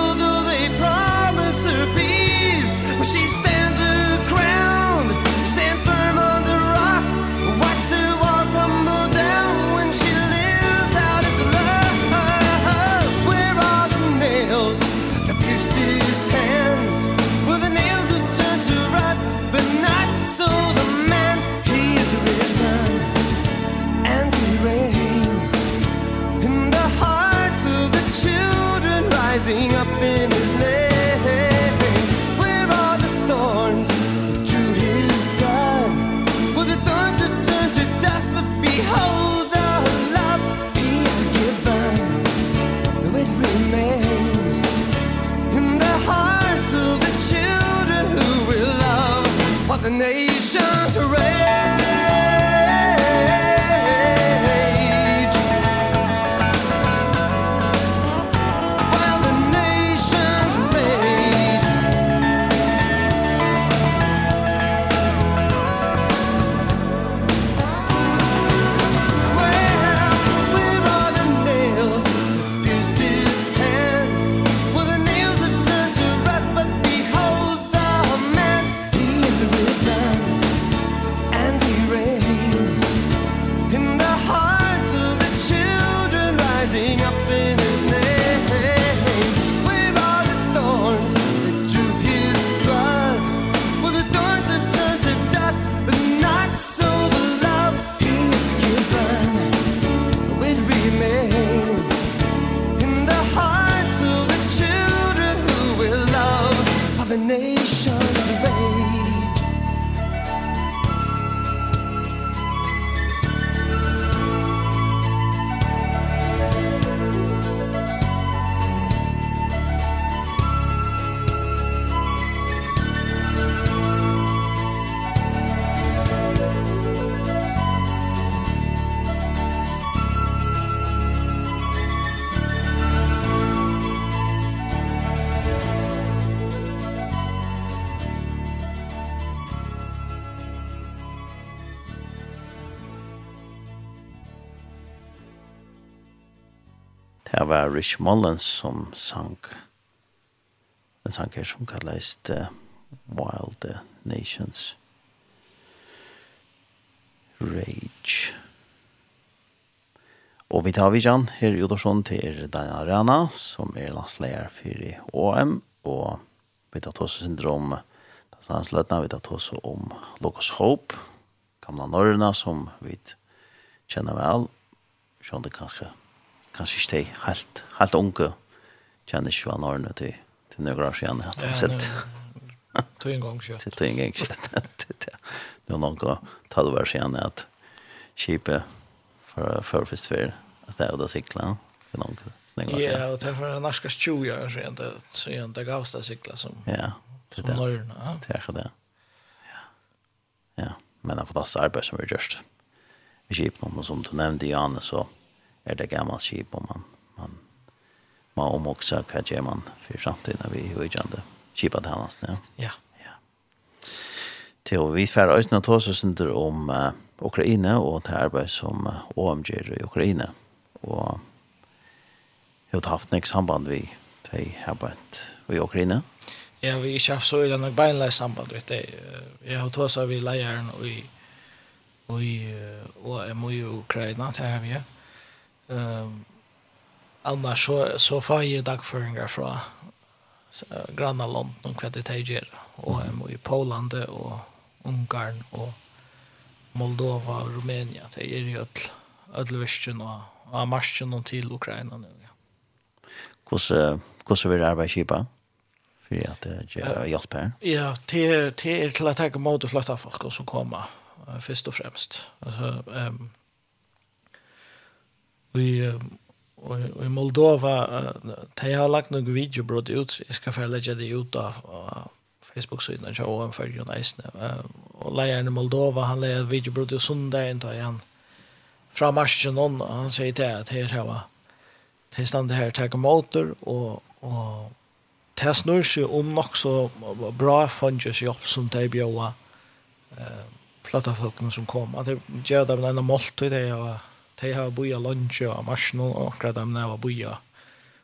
S1: Det var Rich Mullins som sang en sang her som kalles The Wild Nations Rage. Og vi tar vi kjenn her i Udorsson til Daniel Arena, som er landsleier for i OM, og vi tar også syndrom Løtna, vi tar også om Logos Hope, gamla norrna som vi kjenner vel, sånn det kanskje kanskje ikke det helt, helt unge kjenner ikke hva når til, til noen år siden at jeg har sett.
S5: Tog en gang
S1: kjøtt. Tog en gang kjøtt. Det var noen det år siden at kjipet for førfest for at det er å da. Det er noen
S5: Ja, og det er for en 20 år siden det, det gavs det sikla som,
S1: ja, det
S5: som nørene. Ja,
S1: det er det. Ja. ja, men det er fantastisk arbeid som vi gjort Vi kjipet noen som du nevnte, Janne, så är det gammalt skip om man man man om också kan ge man för framtiden vi hur jag inte skipa det här ja.
S5: Ja.
S1: Ja. Till vi får oss något oss synder om uh, Ukraina och det arbete som uh, OMG i Ukraina och har haft något samband vi till arbetet i Ukraina.
S5: Ja, vi har ikke haft så illa nok beinleis samband, vet jeg. Jeg har tås av vi leieren og i, og i, og i Ukraina, det har vi. Um, annars så, så får jag dagföringar från granna London hva det och og mm. i Poland og Ungarn og Moldova og Rumænia det er jo alle virkjen og, og marsjen og til Ukraina nu, ja.
S1: Hvordan vil du arbeide kjipa for at det er hjelp her?
S5: Ja, det er, det er til å tenke mot å flytte folk som kommer først og fremst. Altså, um, vi Og i Moldova de har lagt noen videobrott ut jeg skal få legge det ut av Facebook sidan så och för ju nice Og leieren i Moldova han lägger video brott sundag, söndagen då igen från marschen og han sier til at her har va det stannar här tag motor og, og det snur seg om nok så bra funges jobb som de bjøa eh, flotta folkene som kom. At det gjør det med denne måltid, det er de har boja lunch og marsjen, og akkurat dem når jeg boja.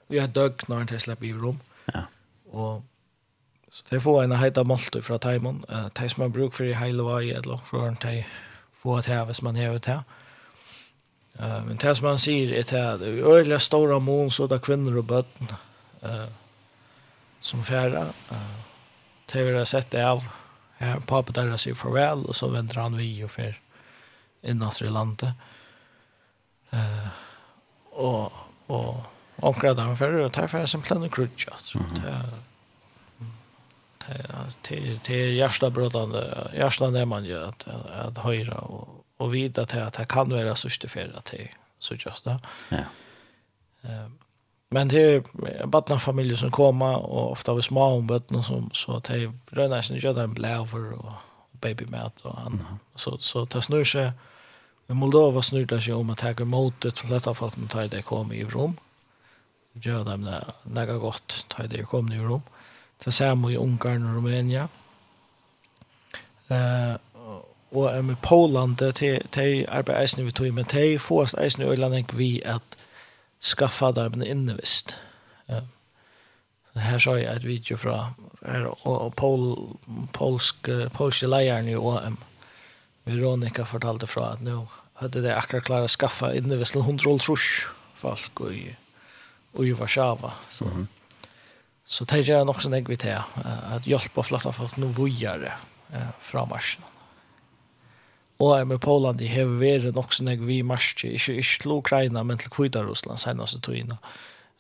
S5: Vi har døgn når de slipper i rom.
S1: Ja.
S5: Og så de får en heita måltid fra Taimon. De som har bruk for i hele vei eller akkurat de får det her hvis man har det her. Uh, men det som han sier er at det er øyelig store mån så det er kvinner og bøtten uh, som færre. Uh, det vil jeg sette av. Her, pappa der sier farvel, og så venter han vi og fer innast i landet. Eh og och omkring där för og tar for simpelt en crutch alltså. Det det är hjärtbrotande er man gör at, at høyre og, og vite til at det kan være sørste ferie til det så just där.
S1: Ja.
S5: Ehm men det är barna familier som kommer och ofta vi små om som så att det rör gjør göra en blæver og babymat och annat. Så så det snur seg, Men Moldova snurrar sig om att ta emot det för detta folk som det kom i Rom. Gör dem några gott tar det kom i Rom. Det samma i Ungarn och Rumänien. Eh och med Poland det det arbetar vi tog men det oss är nu Irland vi att skaffa dem en innevist. Eh här sa jag ett video från och pol polsk polska läraren i OM. Veronica fortalte fra at nå hadde de akkurat klart å skaffe innevissel hundre og trus folk i, i Varsava. Så, mm -hmm. så det gjør nok sånn jeg vil til at hjelpe og flytte folk noe vujere eh, fra marsjen. Og jeg med Poland, jeg har vært nok sånn jeg vil marsje, ikke, ikke til Ukraina, men til Kvita Russland senest i togene,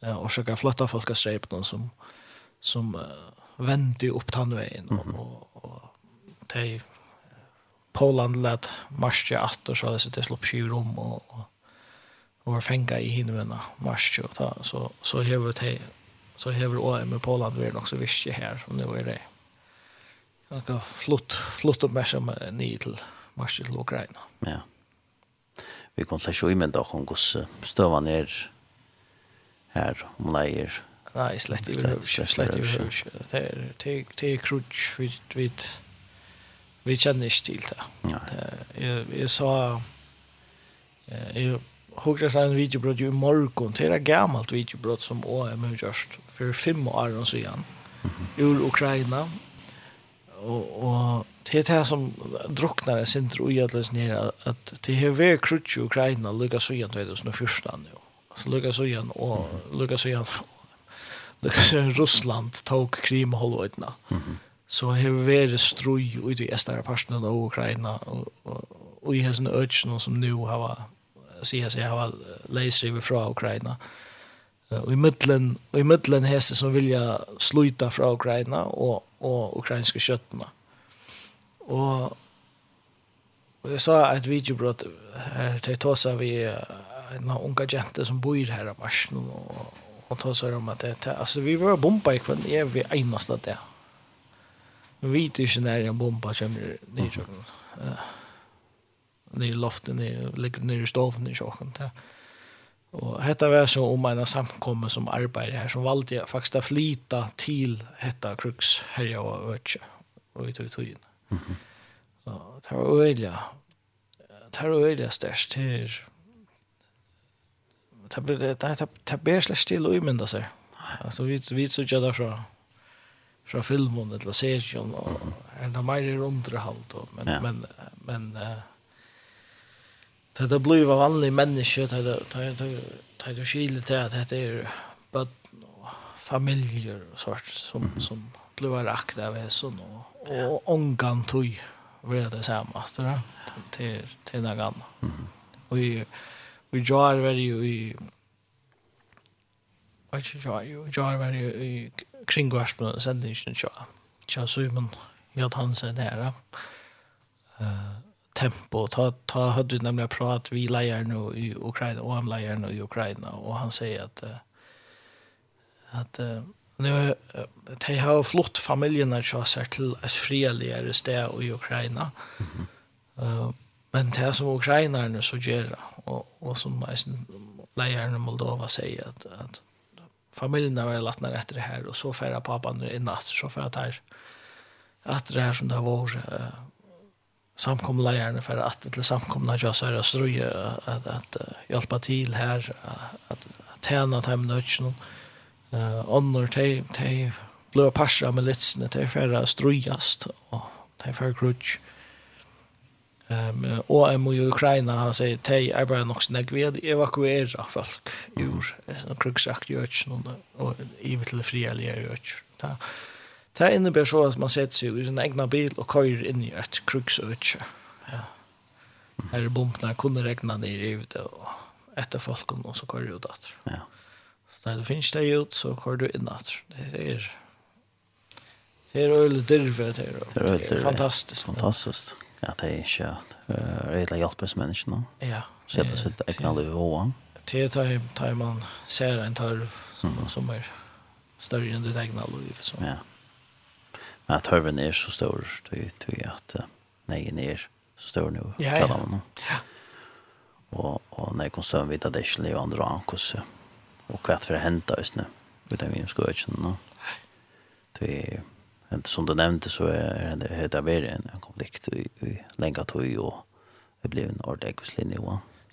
S5: eh, og så kan flytte folk av streipen som, som uh, venter opp tannveien, og, og, og de Poland lät marscha åter så det så slopp sju rum och och var fänga i hinvena marscha ta så så hever det så hever och med Poland vi också visste här och nu är det ganska flott flott uppmärksamma ner till marscha till Ukraina.
S1: Ja. Vi kan ta sjå i men då hon går stöva ner här om
S5: lejer. Nej, slett i
S1: slett
S5: i. Det är det är krutch vid vid vi kjenner ikke til det. Nej. jeg jag sa, jeg hugger seg en videobrott i morgon, det er et gammalt videobrott som OM har gjort for fem år siden, ur Ukraina. og, og det är det som drucknar sin intro i att läsa ner att det har varit krutsch i Ukraina lyckas så igen 2014 nu. Så lyckas så igen och lyckas så igen lyckas så Ryssland tog krim och hållvårdna. Mm -hmm så har vært strøy ut i æstare parten av Ukraina og, og, og i hans øtjen som nu har sier seg har leiser i fra Ukraina og i middelen og i middelen hese som vilja sluta fra Ukraina og, og ukrainske kjøttene og Og jeg sa et videobrott her til Tosa vi en unga jente som bor her av Marsen og, og Tosa om at det, altså vi var bomba i kvann evig eneste det Men vi vet ikke når en bomba kommer ner. Mm. Ned i loftet, ned, ligger ned i stoven i tjocken. Ja. Og detta var så om en samkommer som arbeider her, som valgte jeg faktisk å flyta til detta kruks här jag var ötje. Och vi tog tog in. Mm -hmm. Ja, det var øyelig, Det var øyelig størst här. Det ble det det det ble slett till å umynda seg. Altså, vi vi så jag därför fra filmen eller serien og er det mer underhalt og, men,
S1: ja.
S5: men, men uh, det er blivet vanlige mennesker det er det skille til at det er bøtten og familier og sånt som, mm. som blir rakt av hesen og, og ångan tog ved det samme til, til, til den gangen mm. og i og jeg var jo i og jag var jo i kring varsplan sendingen tja. Tja Simon han Hansen her. eh tempo. Ta, ta hade vi nämligen prat vi lejer nu i Ukraina och han lejer nu i Ukraina och han säger att uh, att uh, nu uh, de har flott familjen att köra sig till ett friligare sted i Ukraina. eh uh, men det som ukrainarna så gör och, och som lejer Moldova säger att, att familjerna var lattnar efter det här och så färra pappan i natt så för att här att det här som det var uh, samkomna gärna för att samkomna jag så här ströja att att hjälpa till här att tjäna hem nötchen eh annor te te blöa passar med litsne te färra ströjast och te för Um, og jeg må i Ukraina, han sier, de er bare nok snakk ved evakuera folk ur en kruksakt gjøtjen og ivet til frihelige gjøtjen. ta det innebærer så at man setter seg i sin egna bil og køyrer inn i et kruksøtje. Ja. Her er bompene, kunne regna ned i ute og etter folken, og så køyrer ut etter.
S1: Ja.
S5: Så når du finnes deg ut, så køyrer du inn at Det er det er øyelig dyrve, det er,
S1: det er fantastisk.
S5: Fantastisk.
S1: Ja. Ja, det er ikke rettelig hjelp hos menneskene.
S5: Ja.
S1: Sette sitt egna liv i vågen.
S5: Det tar man ser en tørv som er større enn ditt egna liv. Så.
S1: Ja. Men at tørven er så stor, det jeg at neien er så stor nå.
S5: Ja, ja.
S1: Man,
S5: Ja.
S1: Og, og når jeg kom støvn vidt at det ikke lever andre an, hvordan og hva er det for å hente oss nå, uten vi skal ikke nå. Det er som du nevnte så er det här där en konflikt i, i lenge tog og det blir en ordentlig ekoslinje.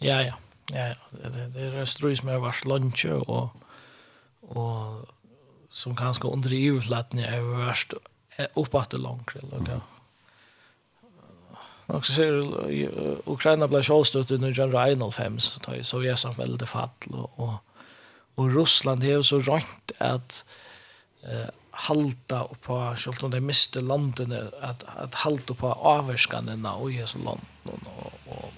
S1: Ja,
S5: ja. ja, ja. Det, det är en ströj som är vars lunch og, og som kanske under i utlattning är värst uppåt det långt. Mm. Ja. Och så ser Ukraina ble självstött under 1905 så tar ju Sovjetsamhället fall og, og Russland er jo så rønt at eh, halta på sjølt om de miste landene at at halta på avskanene og i så land og og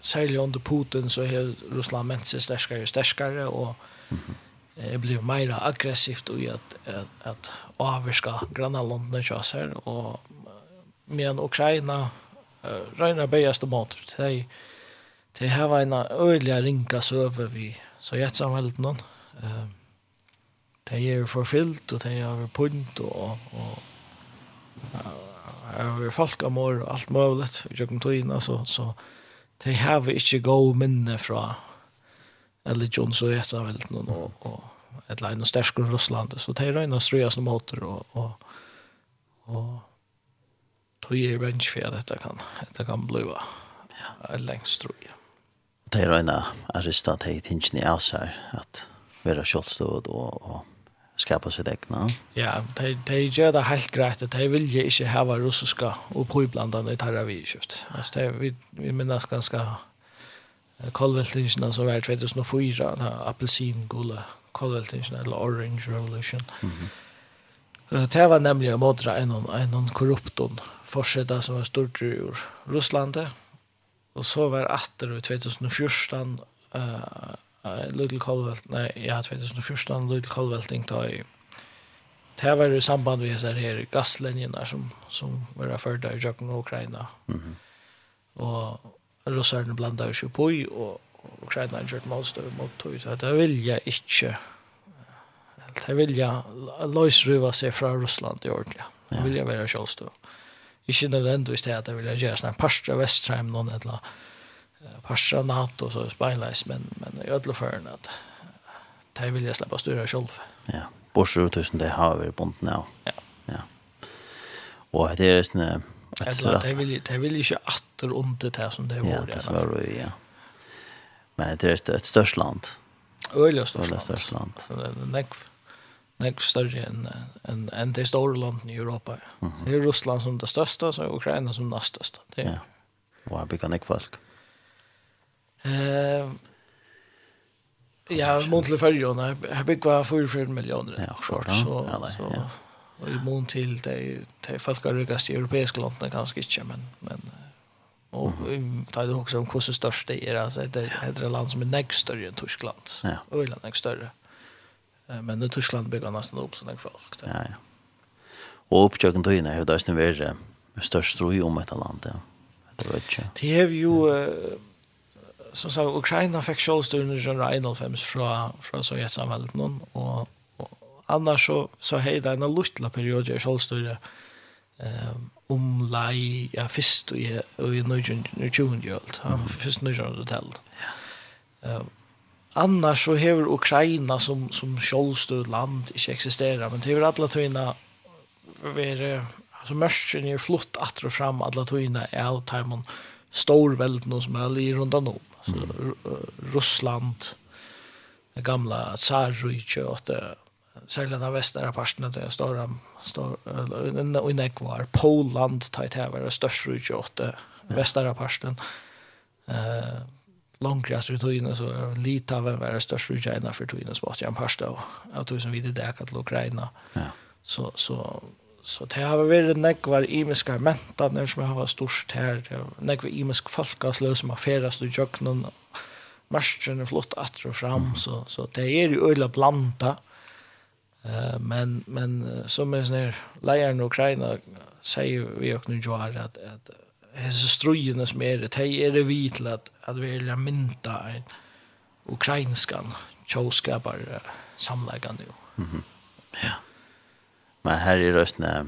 S5: særlig under Putin så har Russland ment seg sterkare og sterkare og eh blir mer aggressivt och at at, at avvärska grannlandene kjøser og men Ukraina uh, rena bästa mat de de har en øyelig ringa søve vi så jag samhället någon de er forfyllt, og de er punt, og, og har vært folk av mor, og alt mulig, i jøkken tøyene, så, så de har vi ikke god minne fra eller John jeg sa vel noen, og, og et eller annet sterskere grunn Russland, så de røyner strøyene som måter, og, og, og tog er vennsk for at dette kan, dette kan bli ja. lengst, tror jeg.
S1: Det er en av arrestat heit hinsjen i oss her, at være kjølståd og, og skapa sitt egna.
S5: Ja, de, de gjør det helt greit at de vil ikke hava russiska og påiblandene i terravirskift. Altså, de, vi, vi minnes ganske kolveltingene som var 2004, appelsingule kolveltingene, eller Orange Revolution. Mm -hmm. Det var nemlig å modra en, en korrupton forsida som var stort ur Russlandet. Og så var atter i 2014 uh, Little Colvelt, nej, ja, 2014, Little Colvelting da i Det var i samband med disse her gasslinjerna som, som var ført i Jöken og Ukraina.
S1: Mm -hmm.
S5: Og russerne blandade seg på i, og Ukraina gjør motstøy mot tog. Så det vil jeg ikke, det vil jeg løsruva seg fra Russland i ordentlig. Det vil jeg være kjølstøy. Ikke nødvendigvis det at jeg vil gjøre sånn en parster Vestrheim, noen eller annet Parsa NATO så spejlades, men, men i ödla för att det vill jag släppa styra själv.
S1: Ja, borser ut tusen det har vi bunt nu.
S5: Ja.
S1: Ja. Och det är snä
S5: Eller det vill det vill ju åter under det som det var.
S1: Ja, det var ju ja. Men det är ett störst land. Öliga störst land.
S5: Näck näck större än än än det stora landet i Europa. Mm -hmm. Så det är Ryssland som det största så Ukraina som näst största. Det.
S1: Ja. Och vi nek folk.
S5: Eh Ja, mån til färjorna. jeg bygger för
S1: 4
S5: miljoner.
S1: Ja, klart. Så,
S5: så,
S1: ja.
S5: og i mån till det, det folk har rikast i europeiska länderna kanske inte, men,
S1: men
S5: och mm. tar det också om hvordan størst det är. Alltså, det är et land som är näst større enn Tyskland.
S1: Ja.
S5: Öland är större. Men i Tyskland bygger nästan upp sådana folk.
S1: Ja, ja. Och uppköken tøyene, in här, hur det är störst tro i om ett land. Ja. Det vet inte.
S5: Det är ju... Mm som sagt, Ukraina fikk kjølstyrene i general Reinolfems fra, fra någon, og, og annars så, så hei det en luttla periode i kjølstyrene um, om lei, ja, fyrst i, i 1920-gjølt, ja, fyrst 1900-tallet. Ja. Annars så hever Ukraina som, som kjølstyrt land ikke eksisterer, men det hever alla tøyna være, altså mørkjen er flott att og fram alle tøyna av Taimon, storvelden som er i rundt om altså mm. Russland, det gamla Tsarrike og det. Særlig den västra parten där jag står står og i nekvar, Poland tajt här var det største Rujtje, og det västra parten. Eh långt efter togene, så Litauen var det största rike innan för tiden så var det en parst av att som vi det där att Ukraina.
S1: Ja.
S5: Så så Så det har vært nekvar imiska mentaner som har vært størst her, nekvar imisk folkasløy som har ferast i jøkkenen, marsjen er flott atter og fram, så, så det er jo øyla blanda, uh, men, men som er sånn her leieren i Ukraina sier vi jo nu jo her at, at hese strøyene som er det, det er det vi til at, at vi er mynda en ukrainskan tjåskapar uh, samleggande jo. Mm -hmm. Ja.
S1: Men här är röstna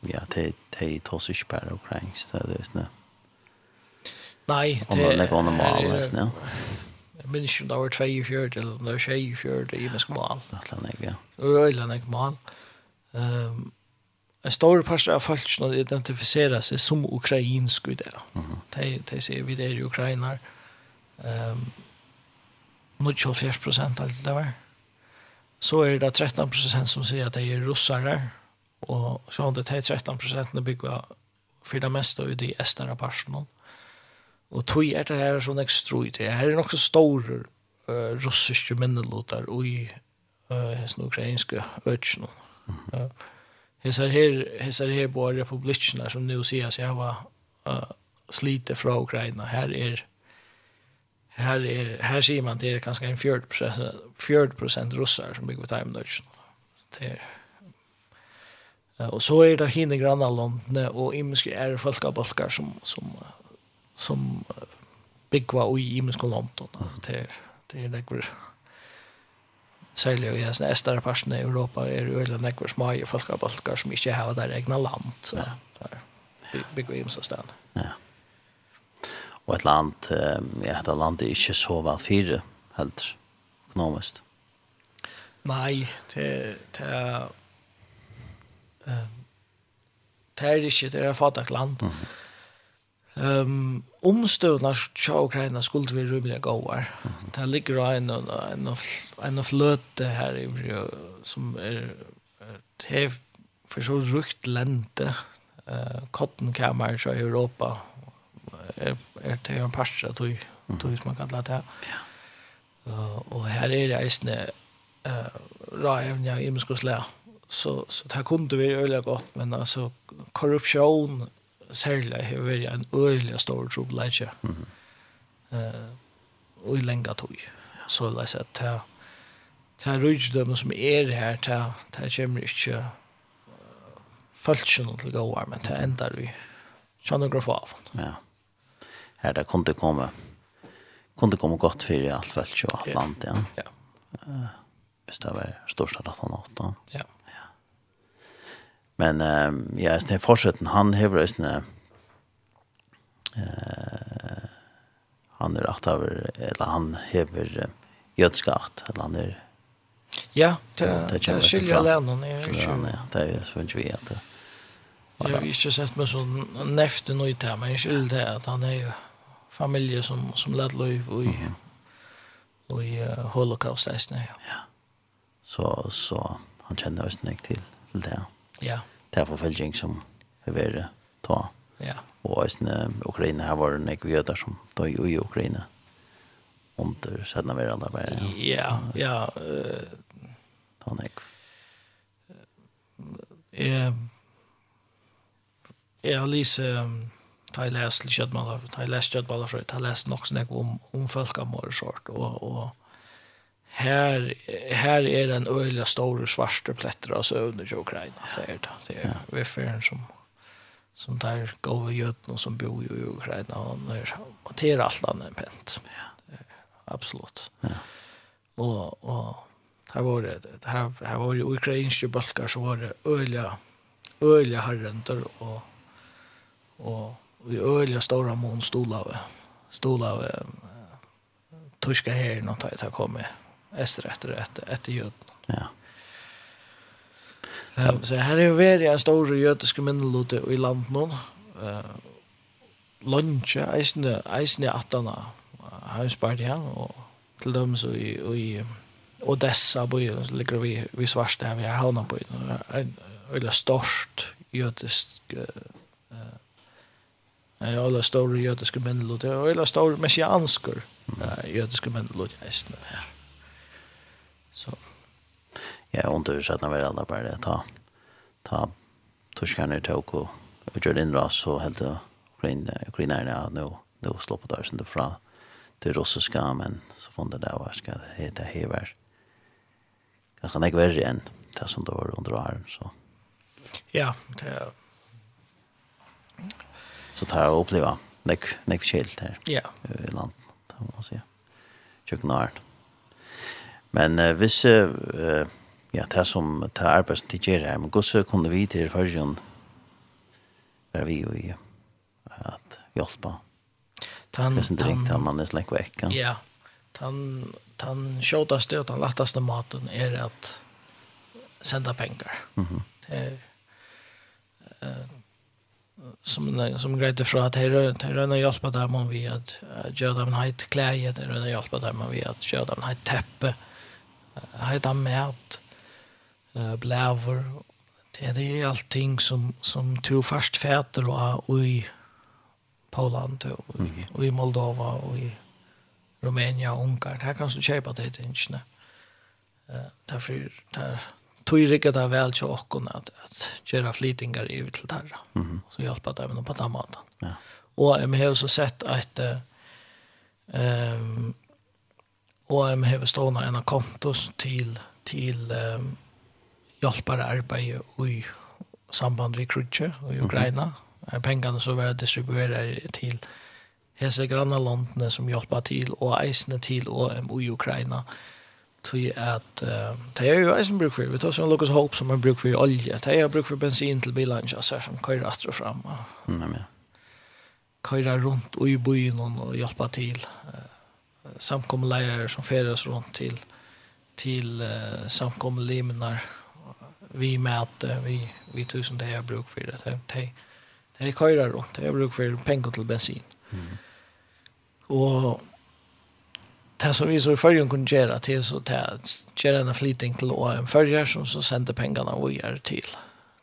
S1: ja, det det tas ikke bare ukrainsk, det er det
S5: är
S1: snä. Nej, det är lägger
S5: er
S1: mal ja.
S5: Jeg minns ikke om det var två i fjärd eller då tjej i fjärd mal.
S1: med smal. Atlantik, ja.
S5: Atlantik mal. Ehm en stor part av folk som identifiserer seg som ukrainsk i det. De, de sier vi det är ukrainar. Um, 94 prosent, alt det var. Så er det 13 prosent som sier at de är russare. Og så hadde det 13 prosentene bygget for det meste ut i Estnara parsen. Og tog er det her sånn ekstra ut. Her er nok så store uh, russiske minnelåter i uh, hessen ukrainske øtjen. Mm -hmm. uh, hessar her, hessar her på republikkene som nu sier seg var uh, slite fra Ukraina. Her er Her, er, her sier man det er kanskje en 40%, 40 russar som bygger på time-nødgen. Det er Och så är det hinne granna landene och imiska är folkabalkar som som som byggva og i imiska London. alltså det er, det är det særlig i den æstare parten i Europa er jo veldig nekver smaie folkabalkar som ikke har der egna land. Så ja. der byggva i imsa sted.
S1: Ja. Og et land, ja, et land er ikke så vel fire, helt økonomisk.
S5: Nei, det, det er det er ikke, det er et fatak land. Mm -hmm. Um, omstøvna til Ukraina skulle vi rymlige gåar. Det ligger en, en, en en fløte her i som er, er for så rukt lente. Uh, Kottenkammer i Europa er, er det en parst av tog, tog som man kallar det. Uh, og her er det eisne uh, rævnja i imenskoslega så så det här kunde vi öliga gott men alltså korruption särskilt har varit en öliga stor trubbelage. Mhm. Eh och i länge tog. Så läs att ta ta rygdömen som är här ta ta kommer inte falschen till gå men det ändar vi. Känner av.
S1: Ja. Här det kunde komma kunde komma gott för i allt fall så
S5: allt
S1: land ja.
S5: Ja.
S1: Eh består största datan 8.
S5: Ja.
S1: Men eh ja, sen fortsätter han hävrar sen eh han är rätt över eller han häver gödskat eller han är
S5: Ja, det
S1: det
S5: skiljer
S1: länen
S5: är
S1: ju. Det är så inte vi att
S5: Jag har inte sett mig så näfte nöjt här, men skiljer det att han är ju familje som som lät liv och i och i Holocaust nästan. Ja.
S1: Så så han känner oss näkt till det.
S5: Ja. Ja.
S1: Det er forfølging som er ved ta.
S5: Ja.
S1: Og også Ukraina her var det nekve jøder som døg i Ukraina. Under sættene ved alle bare. Ja,
S5: ja. ja uh,
S1: Ta nekve.
S5: Jeg jeg har lyst ta jeg lest til Kjødmalla, ta jeg lest Kjødmalla før, ta jeg lest nok snakk om, om folk av morgesort, og, og här här är den öliga stora svarta plätter av sönder i Ukraina det är det det är vi för som som där går ju ut någon som bor i Ukraina och när och det är allt annat pent. Ja. Absolut.
S1: Ja.
S5: Och och här var det här här var ju ukrainska balkar så var det öliga öliga herrenter och och vi öliga stora mån stolar stolave tyska här något att komma efter efter efter efter jøden.
S1: Ja.
S5: Um, så her er jo veri en stor jødiske minnelote i landet nå. Uh, Lunge, eisne, eisne atana, heimspartia, og til dem så i, i Odessa byen, så ligger vi, vi svarst där vi er havna byen, og er en veldig størst jødisk uh, Jeg har alle store jødiske mennelote, og alle store messiansker mm. uh, jødiske mennelote eisne her. Så
S1: jag har inte ursätt när vi alla bara det. Ta, ta torskarna i tåg och, och gör ras och helt ukrainarna nu, nu slår på där sen fra det russiska men så fann det där vad ska det heta hever Ganska nek värre än det som det var under åren så.
S5: Ja, det
S1: så tar jag uppleva näck näck skilt där
S5: Ja.
S1: I land. Det måste jag. Tjocknar. Mm. Men uh, hvis uh, ja, det som det arbeid som de gjør her, men hvordan kunne vi til førgen være vi jo i at hjelpe
S5: Tan,
S1: det er sånn direkt at man er slik vekk. Ja,
S5: tan, tan sjåtaste og den lattaste maten er at senda pengar.
S1: Mm -hmm.
S5: Det er uh, som som grejte från att här här röna hjälpa där man vid att göra dem hajt kläder eller hjälpa där man vi att göra dem hajt teppe hejda mat, uh, blæver, Det, det är allting som, som to først fæter og och i Poland og i, og i Moldova og i Rumænia og Ungarn. Her kan du kjøpe det till. Uh, derfor där tog det vel til åkken at, at gjøre göra i til der.
S1: Mm.
S5: Så hjälpa det med på den måten.
S1: Ja.
S5: Og jeg har også sett at ehm um, og jeg har stående en kontos til, til um, hjelpere arbeid i samband med Krutje og i Ukraina. Mm -hmm. Pengene så var distribueret til hese grannalandene som hjelper til, og eisene til OM i Ukraina. Til at, uh, det er jo eisen bruk for, vi tar sånn Lucas Hope som er bruk for olje, det er bruk for bensin til bilene, så som køyrer og frem. Og,
S1: mm, ja.
S5: Køyrer rundt i byen og hjelper til. Uh, samkommeleier som färdas runt till till uh, samkommelimnar vi möter vi vi tusen det jag bruk för det det det köra runt jag bruk för pengar till bensin mm. och det som vi så i förrjun kunde göra till så att göra en flyting till en förrjär som så sände pengarna och gör till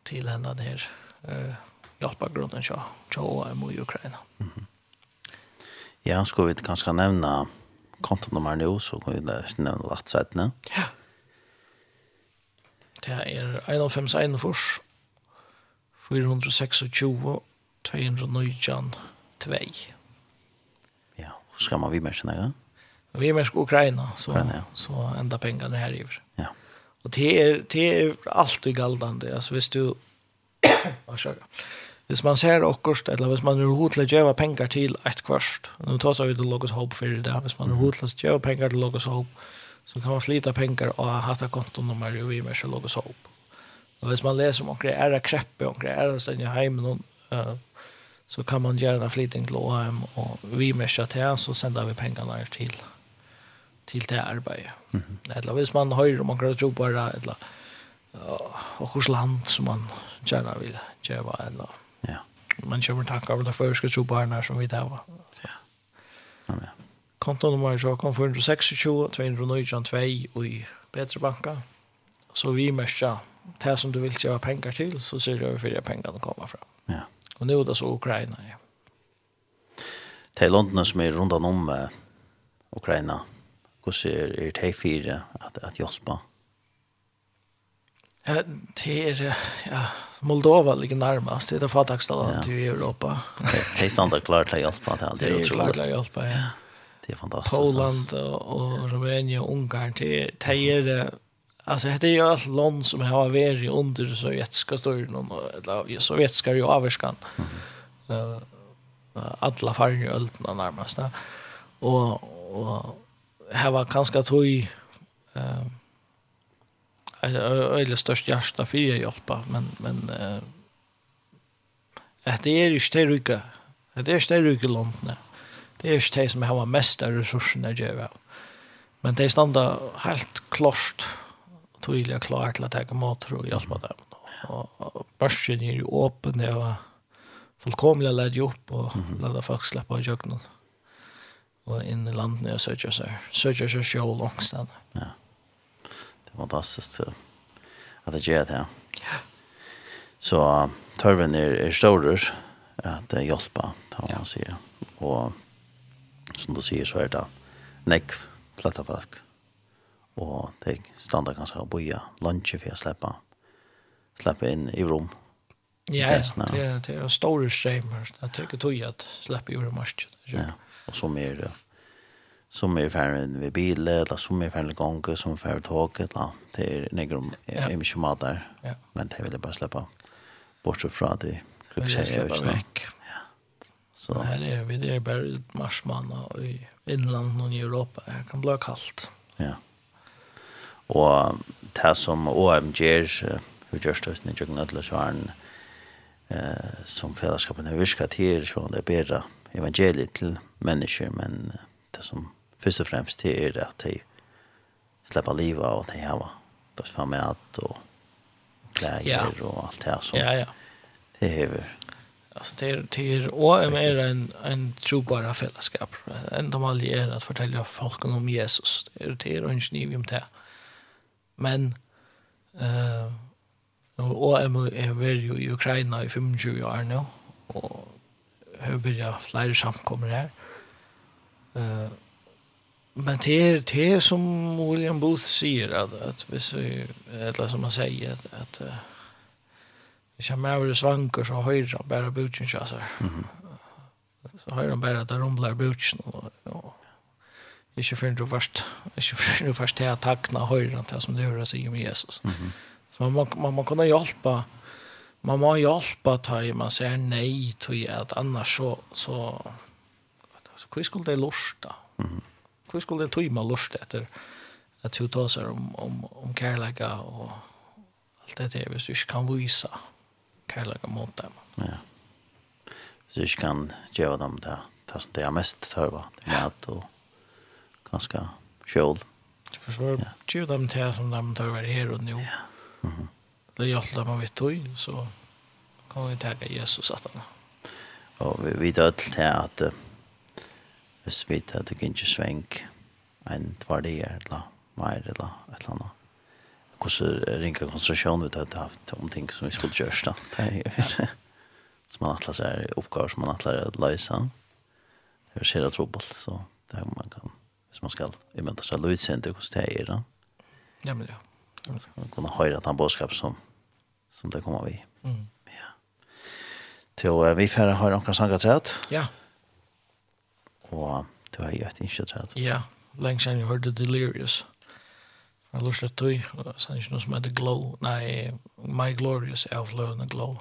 S5: till henne där uh, hjälpa grunden så så och i Ukraina mm.
S1: Ja, skulle vi kanske nämna kontonummer nå, så kan vi nevne lagt sætene.
S5: Ja. Det er 151 fors, 426, 219, 2.
S1: Ja, og skal man vi med seg nære?
S5: Vi er med Ukraina, så,
S1: Ukraina, ja.
S5: så enda pengene her i
S1: Ja.
S5: Og det er, det er alltid galdende, altså hvis du... Hva? hvis man ser okkurst, eller hvis man er hod til å gjøre penger til et kvørst, nå tar vi til Logos Hope for det, hvis man er hod til å gjøre penger til Logos Hope, så kan man slita penger og ha hatt kontonummer i med og Logos Hope. Og hvis man leser om akkurat ære kreppe, akkurat ære stedet hjemme, uh, så kan man gjøre en flytting til OM og Vimers til, så sender vi pengene til, til det arbeidet. Mm -hmm. Eller hvis man hører om akkurat jobber, eller og hos land som man gjerne vil gjøre, eller man kommer tankar av det førske trobarna som vi där var.
S1: Ja. Amen.
S5: Kontonummer så kom 426 219 2 i Petra banka. Så vi märker det som du vill tjäna pengar till så ser du över pengarna kommer fram.
S1: Ja.
S5: Och nu då det så Ukraina. Ja.
S1: Det är länderna som är runt om uh, Ukraina. Hur ser er det fyra att, att hjälpa?
S5: Ja, det är, ja, Moldova ligger närmast, det är det fattigaste landet i Europa.
S1: Det är sant att klart att hjälpa det, det är otroligt.
S5: Det är klart att hjälpa, ja.
S1: Det är fantastiskt.
S5: Poland och Rumänien och Ungarn, det är Alltså det är ju allt land som har varit under sovjetiska styren eller sovjetiska ju avskan. Eh alla färger öltna närmast. Och och här var ganska tog eh eller störst hjärta för att hjälpa men men eh äh, det är ju stäruka det är stäruka långt det är det som har mest av resurserna jag vet men det stannar helt klart tydliga klar till att ta emot och hjälpa dem och börsen är ju öppen det var fullkomliga lägga upp och låta folk släppa i jöknen och in i landet och söka sig söka sig själv
S1: långsamt ja fantastisk til at det gjør det här.
S5: Ja.
S1: Så tørven er, er større at det hjelper, kan man si. Og som du sier, så er det nekv flätta folk. Og det stander ganska å boja, lunsje for å slippe, slippe inn i rom.
S5: Ja, ja, det är, det er store streamer. Det er ikke tog at slippe i rum.
S1: Ja, och så mer som är ferdig vid bil eller som är ferdig gång som er ferdig tog, eller det är
S5: några
S1: i mye mat
S5: där
S1: men det vill jeg bara slippe. Bort fra det lyxigt
S5: jag
S1: snack.
S5: Ja.
S1: Så
S5: her er vi det är marsmann og i inland og i Europa. Det kan bli kallt
S1: ja. Och det som OMG hur görs det när jag knallar så han eh som fällskapen har viskat här så det är bättre evangeliet till människor men det som først og fremst til er at de slipper livet og de har vært for mat og klæger
S5: ja.
S1: og alt det her.
S5: Så ja, ja.
S1: det hever.
S5: Alltså det är det är och mer en en trobara fällskap. En de all är att fortälja folk om Jesus. Det är det är en sniv om det. Men eh och är är väl i Ukraina i 25 år nu och hur blir jag flyger samkommer här. Eh men det är det är som William Booth säger att att vi så eller som man säger att att Jag kommer över svankar så höjer han bara butchen så här. Så höjer han bara att de rumlar butchen och ja. Inte du det först, inte för det först att tackna höjer det som det gör sig om Jesus. Mm. Så man man, man, må kunne hjälpa man må hjälpa til man säger nej till att annars så så så hva skulle det lusta? Mm hur skulle det tog man lust etter at du tar seg om, om, om kærlega og allt det där hvis du ikke kan visa kärleka mot dem.
S1: Ja. Så du inte kan gjøre dem det, det som det är mest tørva, Det er mat och ganske kjøl.
S5: For så ja. göra dem det som de törvar här och nu. Ja. Mm -hmm. Det hjälper man vet tog så kan vi tacka Jesus at han.
S1: Og vi vet til det uh, hvis vi vet at du kan ikke svenk en tvardier eller mer eller et eller annet. Hvordan ringer konsentrasjon vi har haft om ting som vi skulle gjøres da. Det er som man atler seg oppgaver som man atler er å løse. Det er skjer trobult så det er man kan, hvis man skal imenta seg løse hvordan det er da.
S5: Ja, men ja.
S1: Man kan høre at han bådskap som, som det kommer vi.
S5: Mm.
S1: Ja. Til vi får høre noen sanger til at.
S5: Ja
S1: og du har jo et innkjøtt
S5: Ja, lenge siden jeg hørte Delirious. Jeg har lyst til at så er det ikke noe som heter Glow, nei, My Glorious er avløvende Glow.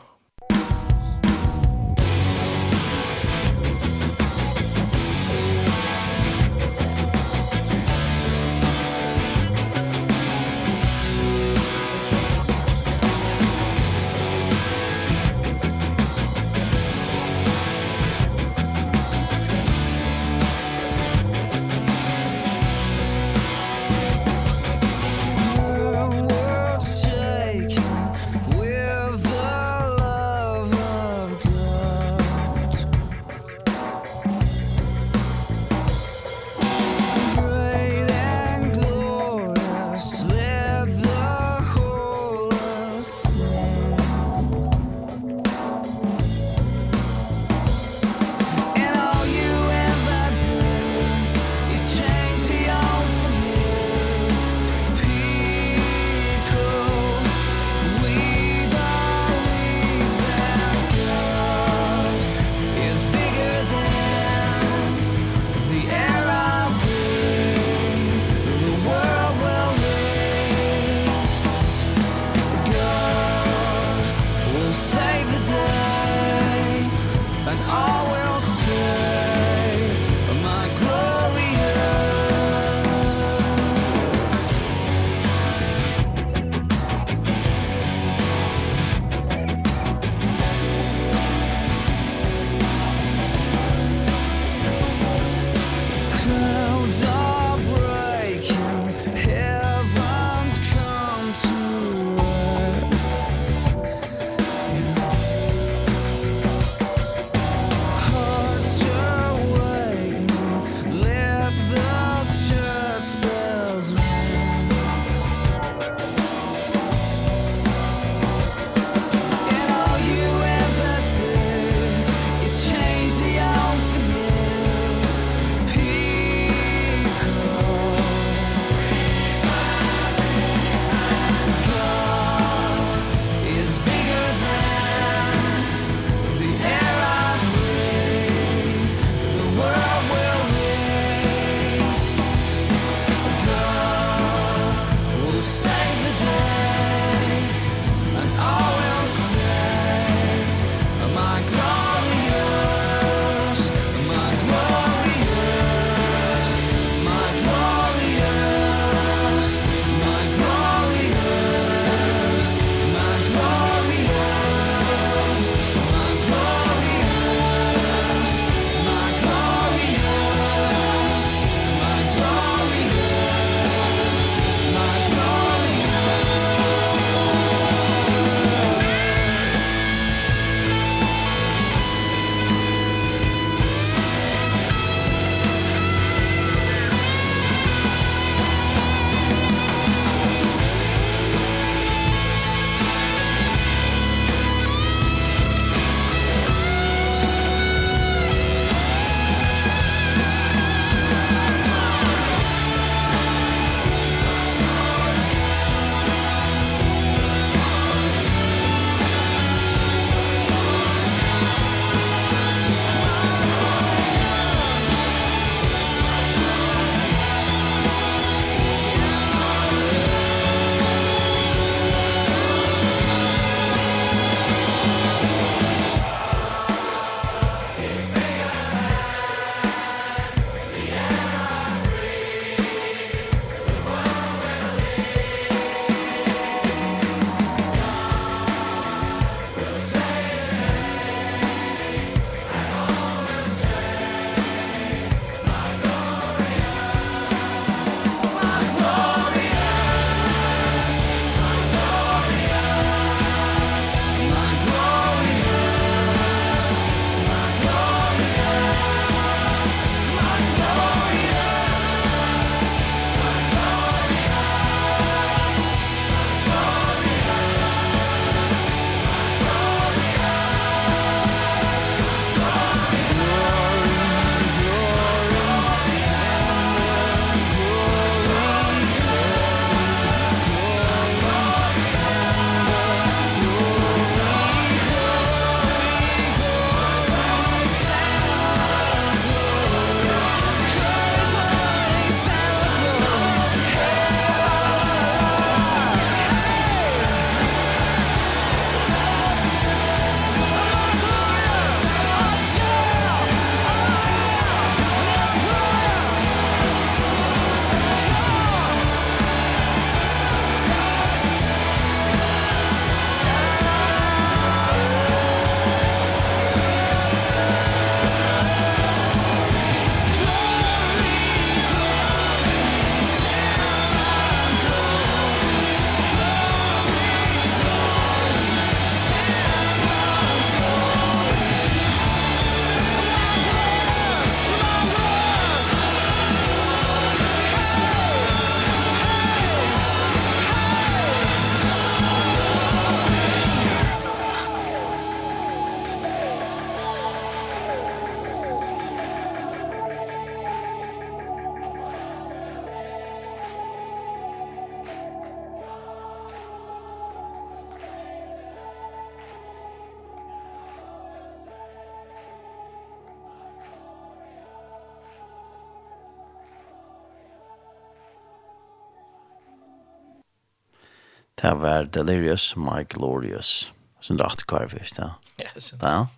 S1: var Delirious My Glorious. Sen rakt kvar visst, ja.
S5: Ja, sen.
S1: Ja.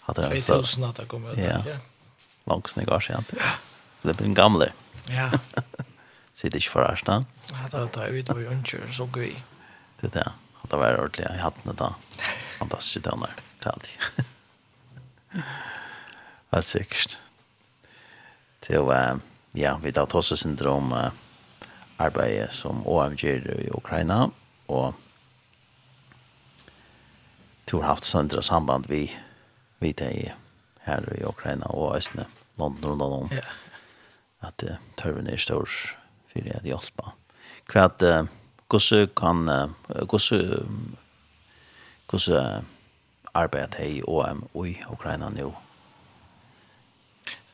S1: Hade det.
S5: 2000 att komma ut,
S1: ja. Långt sen år sent. Ja. Det blir en gamle.
S5: Ja.
S1: Sitter ikke for för da.
S5: Ja, då tar vi det ju inte så vi.
S1: Det er det, Att det var ordentligt i hatten då. Fantastiskt där. det. Vad sikkert. Det var ja, vi tar tosse syndrom. Uh, arbeidet som OMG i Ukraina, og du har haft søndre samband vi, vi til her i Ukraina og Østene, London og London,
S5: ja.
S1: at uh, tørven er stor for at hjelpe. Hva at uh, hvordan kan, uh, hvordan, hvordan arbeidet i OM og i Ukraina nå?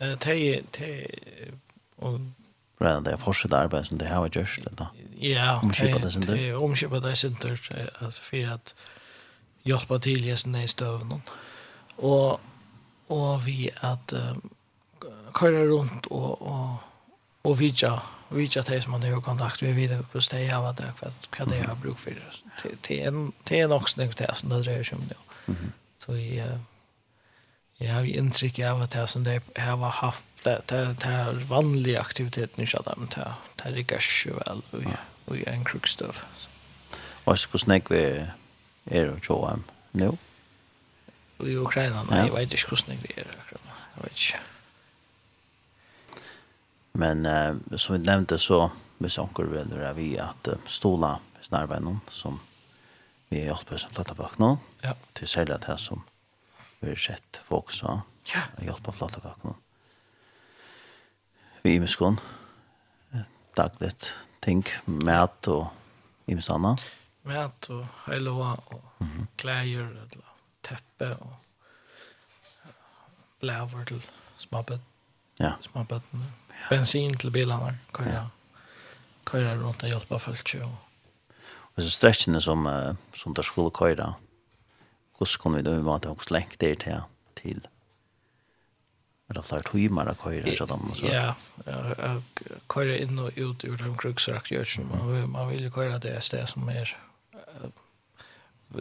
S5: Uh, det er, og
S1: Rather det fortsätta arbete som det har varit just då.
S5: Ja,
S1: omskipa det sen
S5: där. Omskipa det sen där för att hjälpa till i sin stövnen. Och och vi att um, köra runt och och och vidja vidja det som man har kontakt vi vidare hur det är vad det vad det har bruk för det till en till en också det som det rör sig om det. Så i jag jag har intryck av att det som det har haft det det det är vanliga aktiviteten i chatta men det det är ganska väl och och en krukstov.
S1: Och så kus näck vi är och Joam. Nu. Vi
S5: och Ukraina
S1: nej,
S5: jag vet inte kus näck vi är. Jag vet inte.
S1: Men eh, som vi nämnde så med saker vill det vi att stola snarvännen som vi har hjälpt oss att låta
S5: vakna.
S1: Ja. Till sälja det här som vi har sett folk så.
S5: Ja.
S1: Hjälpa att låta vakna. Mm vi i muskon. Dagligt ting, mat og i annat.
S5: Mat og heilova og mm -hmm. kläder eller teppe og blæver til småbøtt.
S1: Ja.
S5: Smabbet. Ja. Bensin til bilarna. Kan jag. Ja. Kan jag runt och folk Og,
S1: og så stretchene som, uh, som der skulle køyre, hvordan kunne vi da vi måtte til hvordan lengt der til, til Men det tar timmar att köra så de så.
S5: Ja, köra in och ut ur de kruxrack görs man man vill köra det sted som är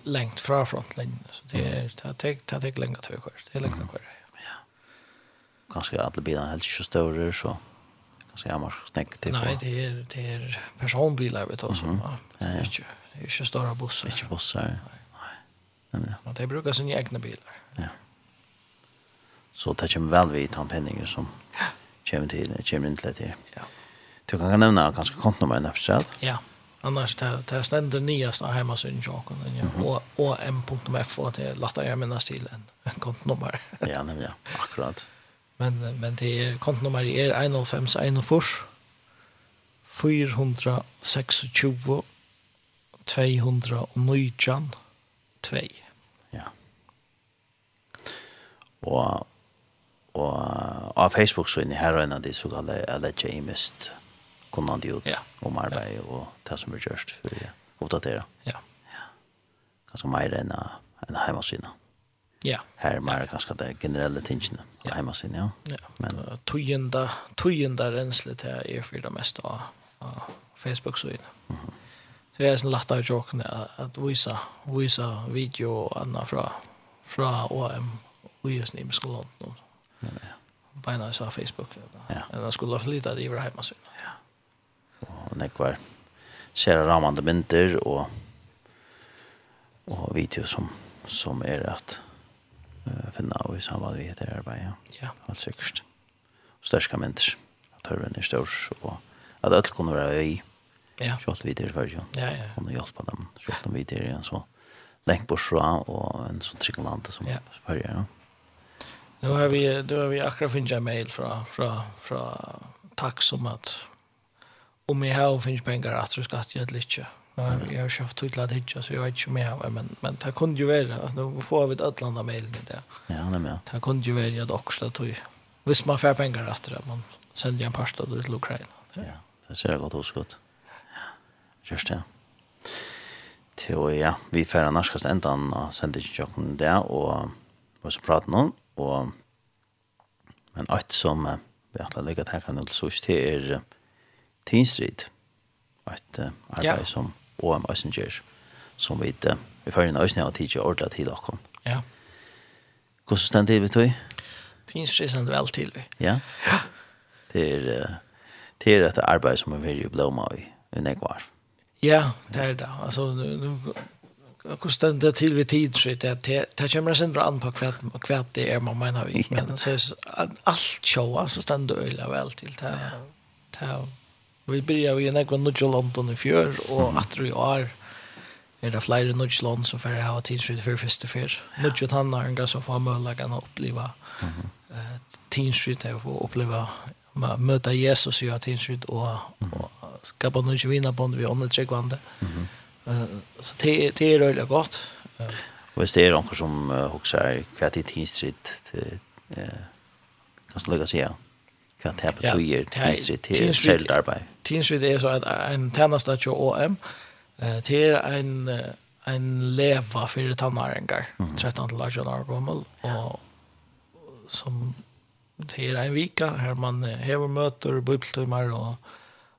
S5: lengt fra frontlinjen så det er det tar det tar länge. Det är länge att.
S1: Ja. Kanske alla bilarna helt så stora så kanske jag snakke til
S5: till.
S1: Nej,
S5: det är det är personbilar vet du ja. Det är ikke, det er inte stora bussar.
S1: Inte bussar. Nej. Men
S5: det brukar sin egna bilar.
S1: Ja. Så det kommer vel vidt han penninger som kommer, til, kommer inn til det.
S5: Ja.
S1: Du kan nevne ganske kontonummer i seg.
S5: Ja, annars det, det ständer nyast av hjemmesynet ja. og, og m.f og det latter jeg minnes til en, en kontonummer.
S1: ja, nemlig, ja. akkurat.
S5: Men, men det er, kontonummer er 105 426 219 2.
S1: Ja. Og og av Facebook så inne her og en av de så kalle jeg lette i mest kunnande ut
S5: ja.
S1: om arbeid ja. og det som er gjørst for å oppdatere.
S5: Ja. ja.
S1: Ganske mer enn en heimasynet.
S5: Ja.
S1: Her er mer ganske det generelle tingene på
S5: ja.
S1: heimasynet, ja.
S5: ja.
S1: Men
S5: tøyenda, tøyenda renslet her er for det meste av, av Facebook-synet. Mm -hmm. Så det er sånn lagt av jokene at vise, vise video og annet fra, fra OM og just i skolen. Mm beina så Facebook.
S1: Ja.
S5: Men han skulle flytta det i vår hemma syn. Ja.
S1: Og nek var ser ramande mynter og og video som som er at uh, finna og i samband vi heter arbeid. Ja.
S5: ja.
S1: Alt sikkert. Størska mynter. Tørven er størs og at alt kunne være i.
S5: Ja.
S1: Kjølt videre før, ja.
S5: Ja, ja.
S1: Kunne hjelpe dem. Kjølt dem videre en så lengt bort fra og en sånn trygg som
S5: ja.
S1: fører, ja.
S5: Nu har vi då har vi akkurat finns en mail fra fra fra tack som att om jag har finns pengar att så ska jag lite. Jag har haft till att hitta så jag vet inte mer men men det kunde ju vara att nu får vi ett ötlanda mail med det.
S1: Ja, nej men.
S5: Det kunde ju vara att också tog. Visst man får pengar att det man sänder en pasta till Ukraina.
S1: Ja, det ser gott ut godt. Ja. Just det. Till ja, vi får annars kasta ändan sender ikke jokken det och vi skal prate någon og men alt som uh, vi har lagt her kan det sørst til er uh, tinsrid et uh, arbeid
S5: ja.
S1: som OM Messenger som vi uh, vi får en øsning av tidlig ordre til dere.
S5: Ja.
S1: Hvordan stand det vi tog?
S5: Tinstrid stand vel til vi.
S1: Ja, ja. det er uh, det er et arbeid som vi vil blåma i i negvar
S5: ja det er det. Altså hur ständ det till vid tid så det det det kommer sen dra an på kvärt kvärt det är man menar vi. Men så allt show så ständ det väl till det det vi börjar vi när går nu till London i fjör och att vi är är det flyger nudge land så för ha tid för första för nudge till han när han så får möjlighet att uppleva eh teen street där och uppleva möta Jesus i teen street och skapa något vinna på vi andra trekvande. Mhm. Så det, det är røyla gott. Ja.
S1: Og hvis det er noen som uh, hokser hva det er tidsritt, uh, kan du lukke seg igjen? Hva det er på
S5: tøyer
S1: tidsritt til selv arbeid?
S5: Tidsritt er så att en tjeneste till OM. Det er en, en leva för tannæringer, 13 till 18 år gammal och som det är en vika här man hever möter, bibeltimer och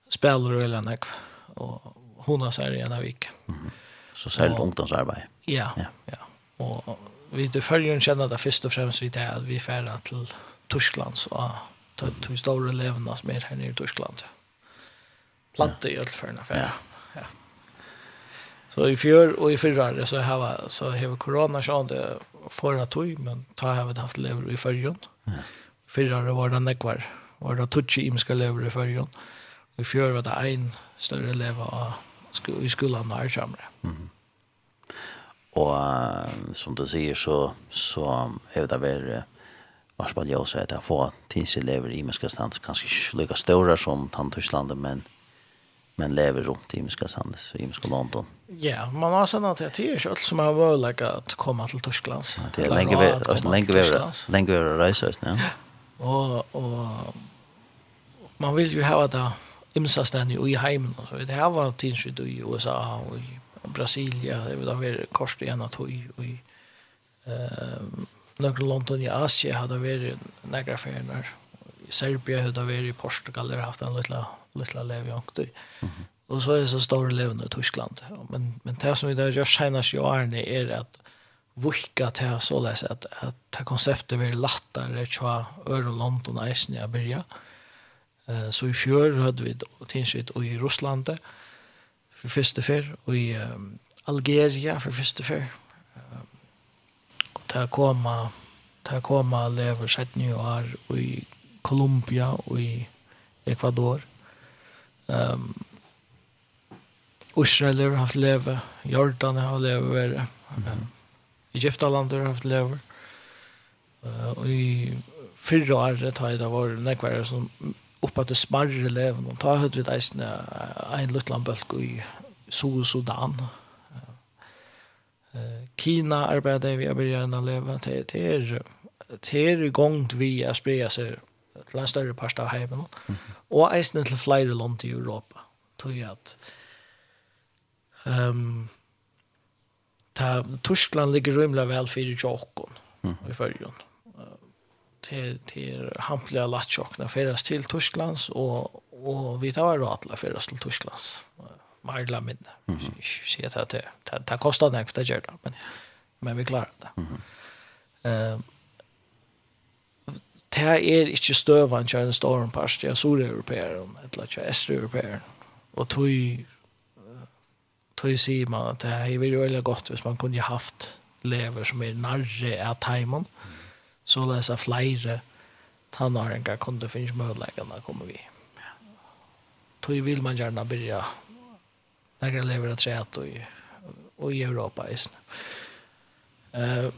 S5: spelar och eller nekv. Och hon så här i ena
S1: vecka. Mm.
S5: Så
S1: särskilt ungdomsarbete.
S5: Ja,
S1: ja.
S5: ja. Och vi det följer känner det först och främst vid det att vi färdar till Tyskland så att till stora levna som är här nere i Tyskland. Platte i ölfärna för.
S1: Ja.
S5: ja. Så i fjör och i förra så har så har corona så det förra tog men ta har vi haft lever i förrjon.
S1: Ja.
S5: Förra var det nekvar. Var det tutsi imska lever i förrjon. I fjör var det en större lever av i skolan här samre.
S1: Mm. Och som du säger så så är det vel vars på jag så att få får tidselever i Miska stans kanske lika stora som Tantorslandet men men lever runt i Miska stans i Miska London.
S5: Ja, man har sen att det er ikke alt som har varit läge komme komma till Tyskland.
S1: Det är
S5: länge
S1: vi
S5: länge
S1: väl vi väl resa nu.
S5: Och och man vill ju ha det imsa stanni i heimen og så det her var tidskydd i USA og i Brasilia det var vært kort igjen at høy i uh, nøkron London i Asia hadde vært nægra ferner i Serbia hadde vært i Portugal der haft en lilla, lilla lev i ångtøy og så er det så store levende i Tyskland men, men det som vi da gjør senest i årene er at vukka til så lese at, at konseptet blir lattare tja øre London eisen i Abiria mm Eh så i fjör hade vi tingsrätt i Ryssland för första för och i um, Algeria för första för. Um, och där komma där komma lever sett nu år och i Colombia och i Ecuador. Ehm um, Israel har haft leve, Jordan har leve vere, mm -hmm. Egyptaland har haft leve, uh, og i fyrre året har det vært nekvære som oppe til smarre leven, og ta hadde vi deisene en løtland bølg i Sudan. Kina arbeider vi arbeider gjerne leve, det er det er gongt vi er sprea seg til en større part av heimen, og eisene til flere land i Europa, tror jeg at um, ta, Tyskland ligger rymla vel fyrir jokken mm. i fyrjon. Mm till till hampliga latchokna färdas till Tysklands och och vi tar råd alla färdas till Tysklands. Marla med. Se att det det kostar nästan det gör det men men vi klarar det. Mhm. Ehm det er ikke støvan til en storm parst, jeg sur-europeer, eller til estre europeer. Og tog, tog sier man at det er veldig godt hvis man kunne haft lever som er nærre av teimen. Mm så läsa flere tannåringar kunde finnas möjligheterna kommer vi. Då vill man gärna börja några lever att säga och i Europa just Uh,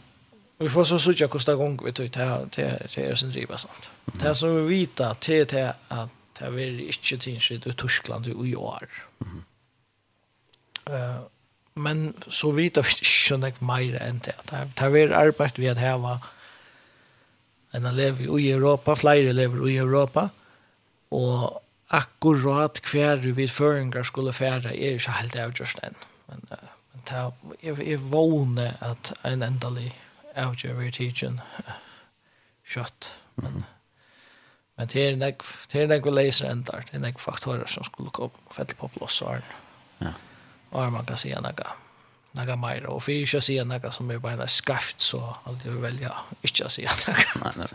S5: Vi får så söka kosta gång vi tog det det det är sen driva sånt. Det som vi vita till det att det är inte tinskitt i Tyskland i år. Eh men så vita vi inte så mycket mer än det. Det är arbeid vi att häva Men lever i Europa, flere lever i Europa, og akkurat hver vi føringer skulle fære er ikke helt avgjørst enn. Men, uh, men ta, jeg, jeg vågner at en endelig avgjør vi tidsen uh, kjøtt. Men, men det er nek, det er nek vi leser enda, det er nek faktorer som skulle gå fett på plass og.
S1: Ja.
S5: Og man kan si enn några mer och för jag ser några som är bara skaft så alltid vill välja inte se några.
S1: Nej nej.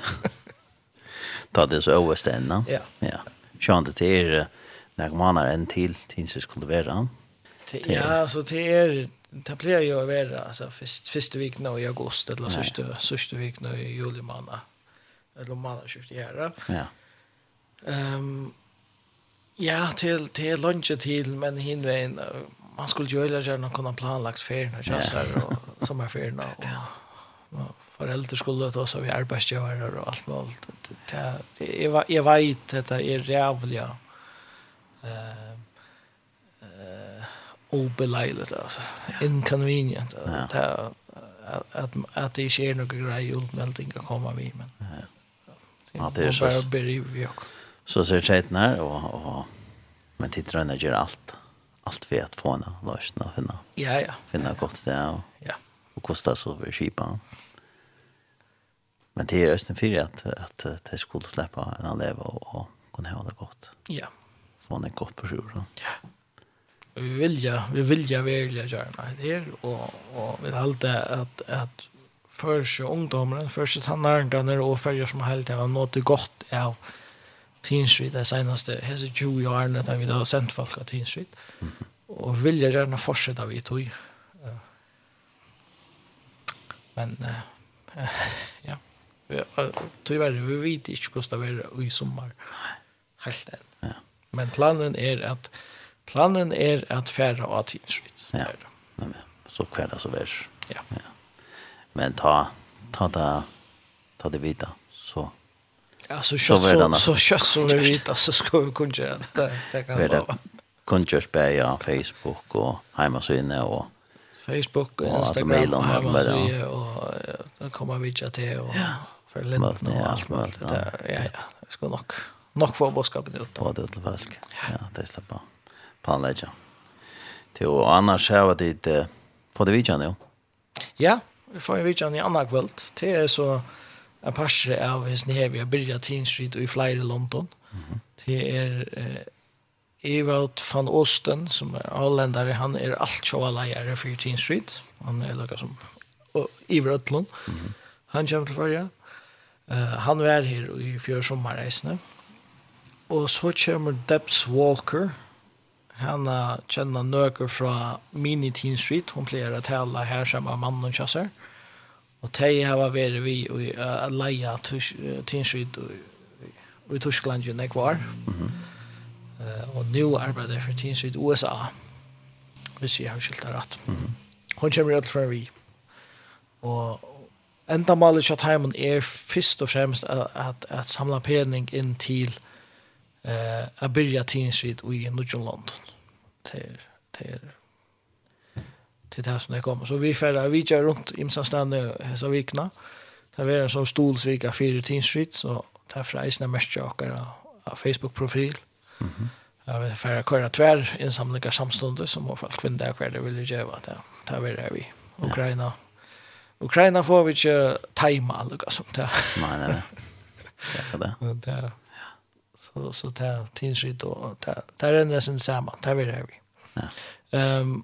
S1: Ta det så överstända.
S5: Ja.
S1: Ja. Sjön det är när man har en till tills det skulle vara.
S5: Ja, så det är det blir ju värre alltså först första veckan i augusti eller sista sista veckan i juli månad. Eller månad skift göra.
S1: Ja.
S5: Ehm ja, till till lunch till men hinvägen man skulle ju hela gärna kunna planlagt färden och chassar och sommarfärden och, och föräldrar skulle ta så vi arbetsgivare och allt möjligt. Det, det, det, jag, jag vet att det är rävliga eh, eh, obelejligt alltså. Inconvenient.
S1: Ja.
S5: Det, att, att det inte är några grejer och väldigt komma vid. Men,
S1: ja. Ja, det är så.
S5: Bara beriv vi också.
S1: Så ser tjejerna här och, och men tittar henne gör allt. Ja allt för att få henne lösna och finna.
S5: Ja, ja.
S1: Finna ett gott sted och,
S5: ja.
S1: och kosta så för kipa. Men det är östen för att, att, att det skulle släppa en annan leva och, och kunna ha det gott.
S5: Ja.
S1: Få henne gott på sjur. Ja.
S5: Vi vill ja, vi vill ja välja göra det här och, och vi har att att, att först ungdomar, först tannarna och färger som helst, har nått det gott av ja Teen Street det senaste hese 20 åren att vi har sent folk av Teen Street och vill jag gärna fortsätta vi tog men eh, ja. Tyvärr vi vet inte hur det blir i sommar helt än
S1: ja.
S5: men planen är att planen är att färra av Teen Street
S1: ja. Nej, så kvar så värs
S5: ja. ja.
S1: men ta ta ta ta det vidare
S5: Ja, så kött så så kött som vi vet så ska vi kunna göra det. Det det kan vara.
S1: Kunjers på ja Facebook och hemma så
S5: Facebook och
S1: Facebook och
S5: Instagram och hemma så och då kommer vi chatta och för lite
S1: och allt
S5: möjligt.
S1: Ja,
S5: ja. ja, Det ska nog nog få boskapen ut.
S1: Ja, det är folk. Ja, det släpper planlägga. Till och annars har vi det på det vidjan nu.
S5: Ja, vi får ju vidjan i andra kväll. Det är så en passe av hans her vi har byrjat Teen Street og i flere i London. Det er eh, Evald van Osten som er holländare, han er alt sjåaleier for Teen Street. Han er lukka som i Vrøtlund. Mm -hmm. Han kommer til Førja. Uh, han var her i fjør sommarreisene. Og så kommer Debs Walker. Han kjenner nøkker fra Mini Teen Street. Hun pleier å tale her sammen med mannen og kjasser. Og de har vært vi i uh, leia tinsryd i Tyskland jo nek var. Uh, og nå arbeider jeg for tinsryd i USA, hvis jeg har skilt det rett. Hun kommer rett fra vi. Og enda maler kjøtt heimen er først og fremst at, at, at samla pening inn til uh, å byrja tinsryd i Nordjønland. London. er, det er til det som det kommer. Så vi färra vi kör runt i Msanstande så vikna. Det var en sån stolsvika 4 Teen Street så där mest mästjakar av Facebook profil. Mhm. Mm Jag vill färra köra tvär insamlingar samstundes som har fallit kvinnor där kvar det vill ju göra det. Där vi är vi. Ukraina. Ukraina får vi inte tajma alluga som det.
S1: Nej, nej, nej. Det är det.
S5: Det är så så där tinskit och där där är nästan samma där vi är vi.
S1: Ja.
S5: Ehm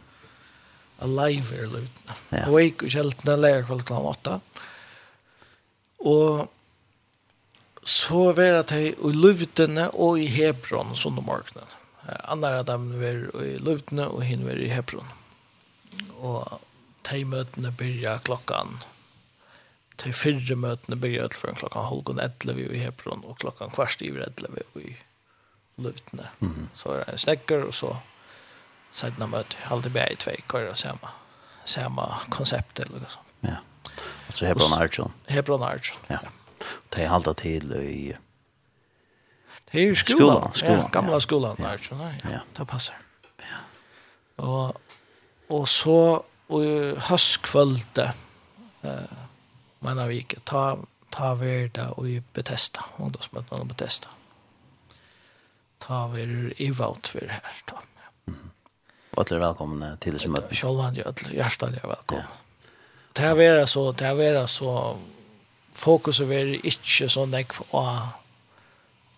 S5: alive er lutna.
S1: Ja. Og
S5: jeg gikk kjeltene leger kvall 8. Og så var det i luvtene og i Hebron som de markene. Av dem var i lutna og henne var i Hebron. Og de møtene byrja klokkan de fyrre møtene byrja utenfor klokkan halvgån 11 i Hebron og klokkan kvart i 11 i luvtene. Mm -hmm. Så er det en snekker og så Sen möte halde i två kör samma samma koncept eller så.
S1: Ja. Alltså Hebron Archon.
S5: Hebron Archon.
S1: Ja. Det är halda till i
S5: Det är skolan,
S1: skolan.
S5: Ja, gamla skolan ja.
S1: Ja.
S5: ja. Det passar. Ja. Och och så och höstkvällte eh menar vi ta ta verda och i betesta ungdomsmötena och betesta. Ta vi i vart för här då.
S1: Och alla välkomna till som möte.
S5: Självan jag alla hjärtligt välkomna. Det här vara så det här vara så fokus är inte så näck och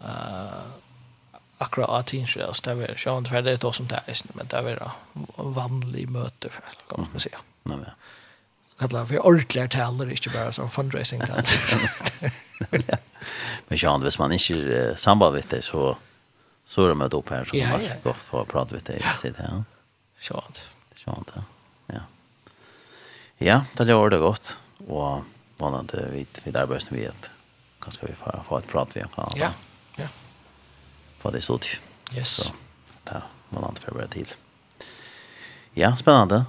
S5: eh akkurat att tinsa så där vi kör för det då som det är men det är då vanlig möte för kan man säga.
S1: Nej men
S5: kallar för ordentliga täller inte bara som fundraising täller.
S1: Men jag antar att man inte samband vet det så så det är det upp här
S5: som
S1: man
S5: ska
S1: få
S5: prata
S1: vid det i sitt här. Sjant. Sjant, ja. Ja, ja det gjør det godt. Og vannet vi vid arbeidsene vi et. Kanskje vi får, får et prat vi kan.
S5: Ja, ja.
S1: Få det stort.
S5: Yes.
S1: Så det er vannet for å være til. Ja, spennende.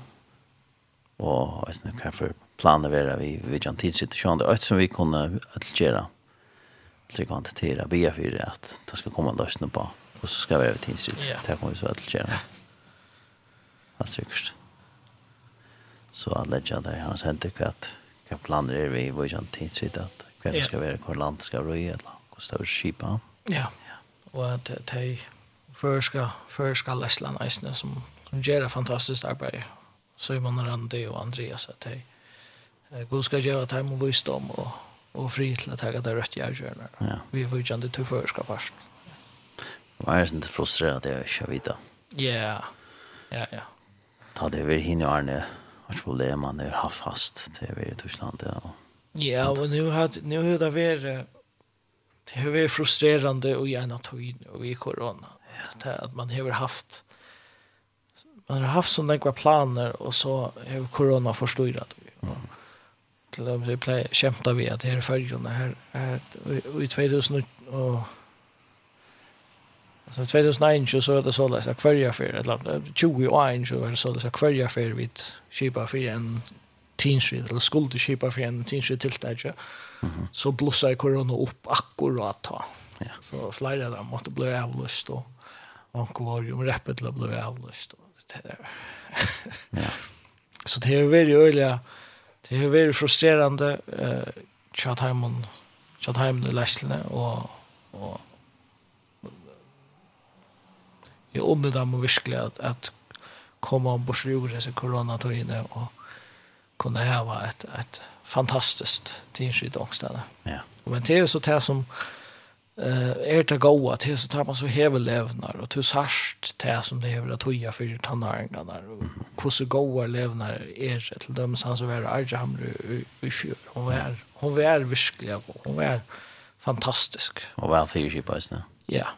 S1: Og jeg vet ikke hva for planer vi er vi vi kan tidssituasjon det er et som vi kunne atlegera så kan det tira be för att det ska komma lösna på och så ska vi över
S5: tidssituation
S1: det kommer vi så atlegera helt sikkert. Så han lägger det, han säger inte att hva planer er vi i vår tidsid, at
S5: hvem
S1: skal være, hvor land skal røye, eller hvordan det er skipa.
S5: Ja, og at de førska, førska før Lesland eisene, som, som gjør et fantastisk arbeid, Simon Randi og Andreas, at de god skal gjøre at dem og visdom og, og fri til at jeg er rødt gjørgjørende.
S1: Ja.
S5: Vi er vujande til før skal
S1: det Jeg er sånn det at jeg ikke vet det.
S5: Ja, ja, ja
S1: ta det över hinner Arne vart problem man har haft fast det är i Tyskland ja.
S5: Ja, och nu har nu har det varit det har varit frustrerande och gärna tog och i corona ja. det att man har haft man har haft såna några planer och så har corona förstört mm. till vi play kämpa vi att här förrjorna här, här och i 2000 och Så 2009 så var det så där kvarja för eller 20 år så var det så där kvarja för vid skipa för en tinskid eller skulle skipa för en tinskid till där. Mhm. Så blossar corona upp akkurat ta
S1: Ja.
S5: Så flyger där måtte bli avlöst då. Och var ju rapid bli avlöst då.
S1: Ja.
S5: Så det är väldigt öliga det är väldigt frustrerande eh uh, chatheimen chatheimen i läslen och och jag undrar dem och verkligen att, att komma om bort ur dessa koronatøyene och kunne ha ett, ett fantastiskt tidskydd också.
S1: Ja.
S5: Men det är så det som eh är det goda till så tar man så häver levnar och tus harst det som det hever att höja för tannarna där och hur så goda levnar är till dem som så är Arjaham i fjör hon är hon är verkligen hon är fantastisk
S1: och väl för sig på
S5: Ja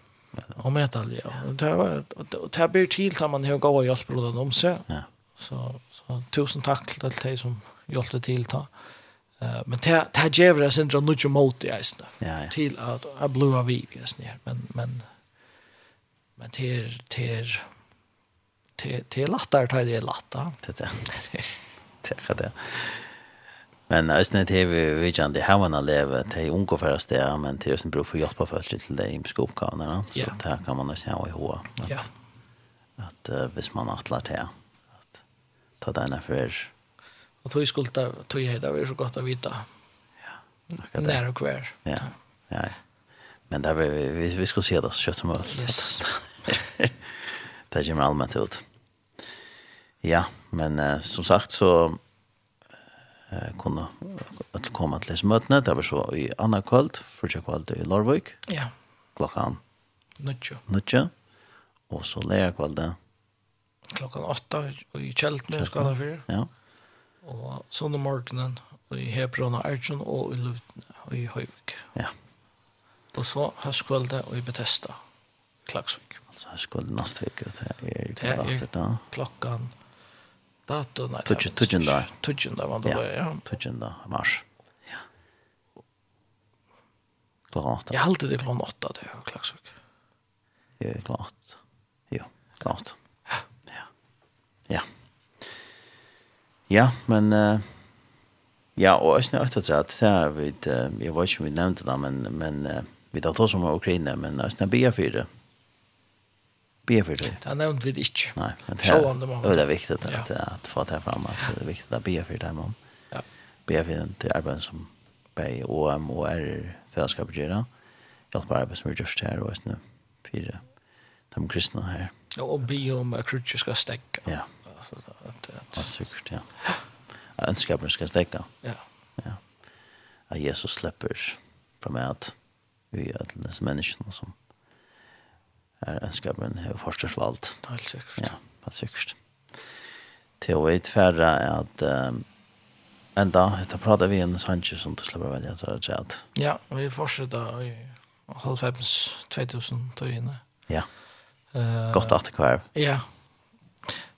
S5: och metal ja. Och det var och det blir till att man har gått och hjälpt bröderna om sig.
S1: Ja.
S5: Så så tusen tack till allt de som hjälpte till ta. Eh men det det ger det sen något ju mot i isen.
S1: Ja.
S5: Till att att blåa vi i isen men men men till till till till lättare tar det latta.
S1: Det det. Det är det. Men æsne TV vi vidjan, det her man har levet, det er unge færre steder, men till sin bror för hjälpa för av det i skopkavene, så
S5: yeah.
S1: det kan man også ha i hoa. att
S5: yeah.
S1: at uh, hvis man atler til, at ta denne for...
S5: och tog skulle ta, tog jeg det var så gott att vita
S1: Ja,
S5: när och kvar
S1: Ja, ja. Men där vi, vi, vi ska se det så kött som möjligt.
S5: Yes.
S1: det kommer allmänt ut. Ja, men som sagt så eh kunna att komma till mötena där var så i Anna kvöld för jag kvöld i Lorvik.
S5: Ja.
S1: Klockan
S5: Nutja.
S1: Nutja. Och så lära kvällen
S5: klockan 8 och i Kjeltne ska det för.
S1: Ja.
S5: Och sånne morgonen i Hebron och Arjun och i Luften och i Høyvik.
S1: Ja.
S5: Och så höstkvällen och i Bethesda.
S1: Klaksvik. Alltså höstkvällen nästa vecka det är
S5: klockan dato nej
S1: tutsch tutschenda
S5: tutschenda var det
S1: ja tutschenda mars. Ja. Åtta.
S5: Jeg halte det klart åtta det er är
S1: klaxvik ja klart ja klart ja. Ja. Ja. Men uh, ja och jag snart att det här vid jag vet inte om vi nämnde det men men uh, vi tar to som er Ukraina men jag snabbt be för det be för det.
S5: Det nämnt vi inte.
S1: Nej, men det
S5: är, det
S1: är viktigt att,
S5: ja.
S1: att få det fram att det är viktigt att be för det man.
S5: Ja.
S1: Be för det till arbeten som bei OM och R fällskap gör. Hjälpa arbeten som är just här och nu för de kristna här.
S5: Ja, och be om att krutcher ska stäcka.
S1: Ja. Alltså att
S5: att
S1: säkert ja. Önskapen ska stäcka. Ja.
S5: Ja.
S1: Att Jesus släpper från att vi är alla människor som er ønskapen har forskningsvalgt.
S5: Det er helt sikkert.
S1: Ja, helt sikkert. Til å vite færre er at um, enda, jeg prater vi en sannsje som du slipper velge til å si at.
S5: Ja, vi fortsetter i halvfems 2000 tøyene.
S1: Ja,
S5: uh,
S1: godt at det kvar.
S5: Ja,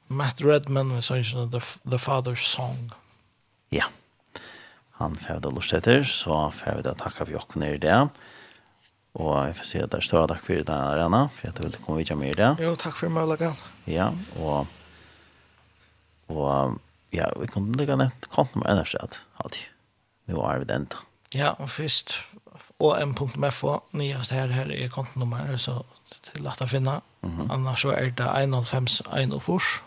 S5: Matt Redman med sannsjen The, The Father's Song.
S1: Ja, han færre det lort etter, så færre det takk av jokken i det. Ja Og jeg får si at det er større takk for deg, Rena, for at du ville komme videre med det.
S5: Jo, takk for meg, Lagan.
S1: Ja, og, og ja, vi kunne legge ned konten med energi at alltid. Nå er vi det enda.
S5: Ja, og først, og m.fo, nyest her, her er kontenummeret, så det er lett å finne. Mm -hmm. Annars så er det 1,5, 1 og fors.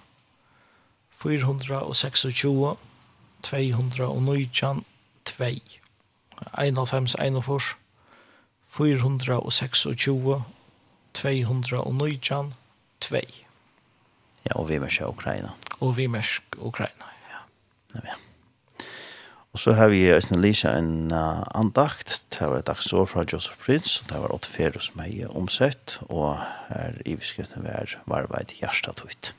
S5: 426, 219, 2. 1,5, 1 og fors. 426, 219, 2.
S1: Ja, og vi mørker Ukraina.
S5: Og vi mersk Ukraina,
S1: ja. Ja, ja. Og så har vi Øystein Lisa en uh, andakt, det var et dagsår fra Joseph Prince, det var åtte fere som er omsett, og her i beskriften var varveid hjertet ut.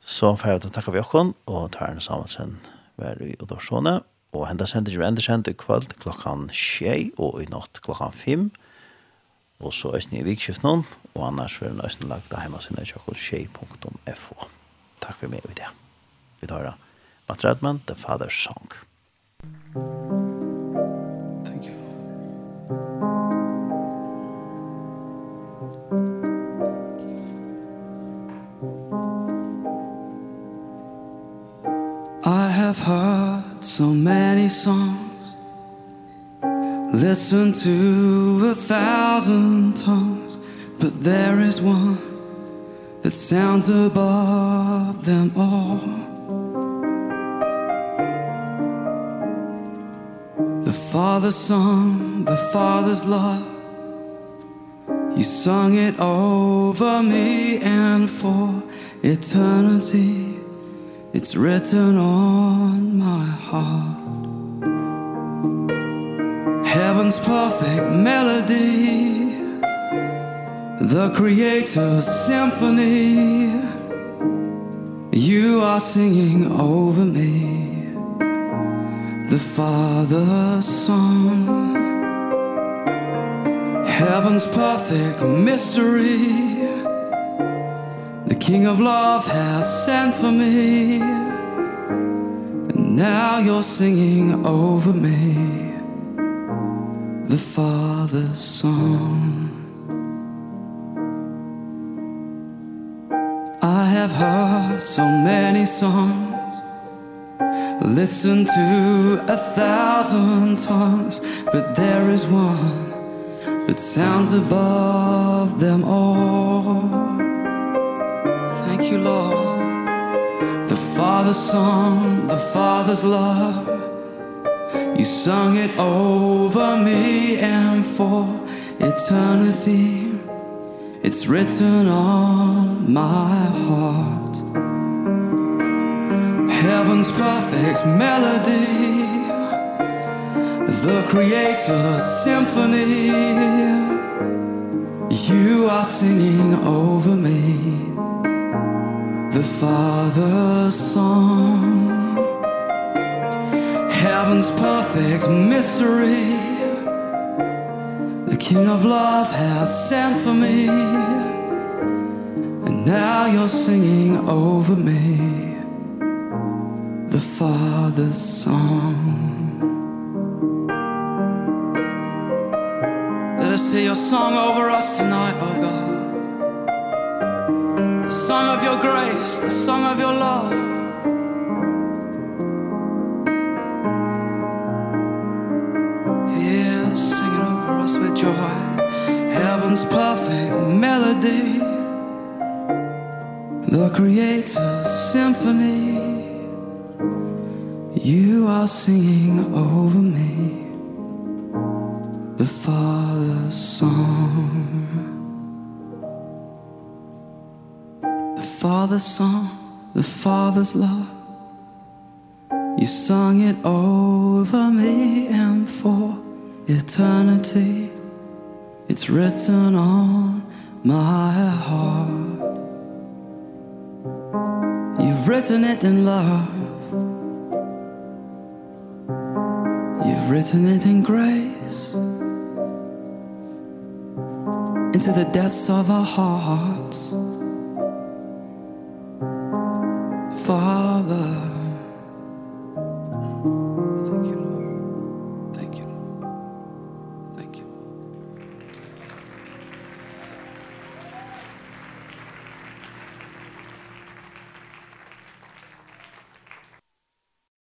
S1: Så ferdig takker vi okken, og tar en samansen hver i Odorsone, Og henda sender er endersendt i kvöld klokkan 6 og i natt klokkan 5. Og så østene i vikskift noen, og annars vil den lagt av hjemme sin tjokkur Takk for meg i det. Vi tar da. Matt Redman, The Father's Song.
S4: Thank you. I have heard so many songs. Listen to a thousand tongues But there is one that sounds above them all. The Father's song, the Father's love. You sung it over me and for eternity. It's written on my heart. Heaven's perfect melody. The creator's symphony. You are singing over me. The Father's song. Heaven's perfect mystery. The king of love has sent for me. And now you're singing over me. The Father's song. I have heard so many songs. Listen to a thousand tongues But there is one That sounds above them all you Lord. The Father's song, the Father's love. You sung it over me and for eternity. It's written on my heart. Heaven's perfect melody. The Creator's symphony. You are singing over me the Father's song. Heaven's perfect mystery. The King of love has sent for me. And now you're singing over me. The Father's song. Let us hear your song over us tonight, oh God song of your grace, the song of your love. Yeah, sing over us with joy. Heaven's perfect melody. The creator's symphony. You are singing over me. The Father's song. Father's song, the Father's love. You sung it over me and for eternity. It's written on my heart. You've written it in love. You've written it in grace. Into the depths of our hearts. Father.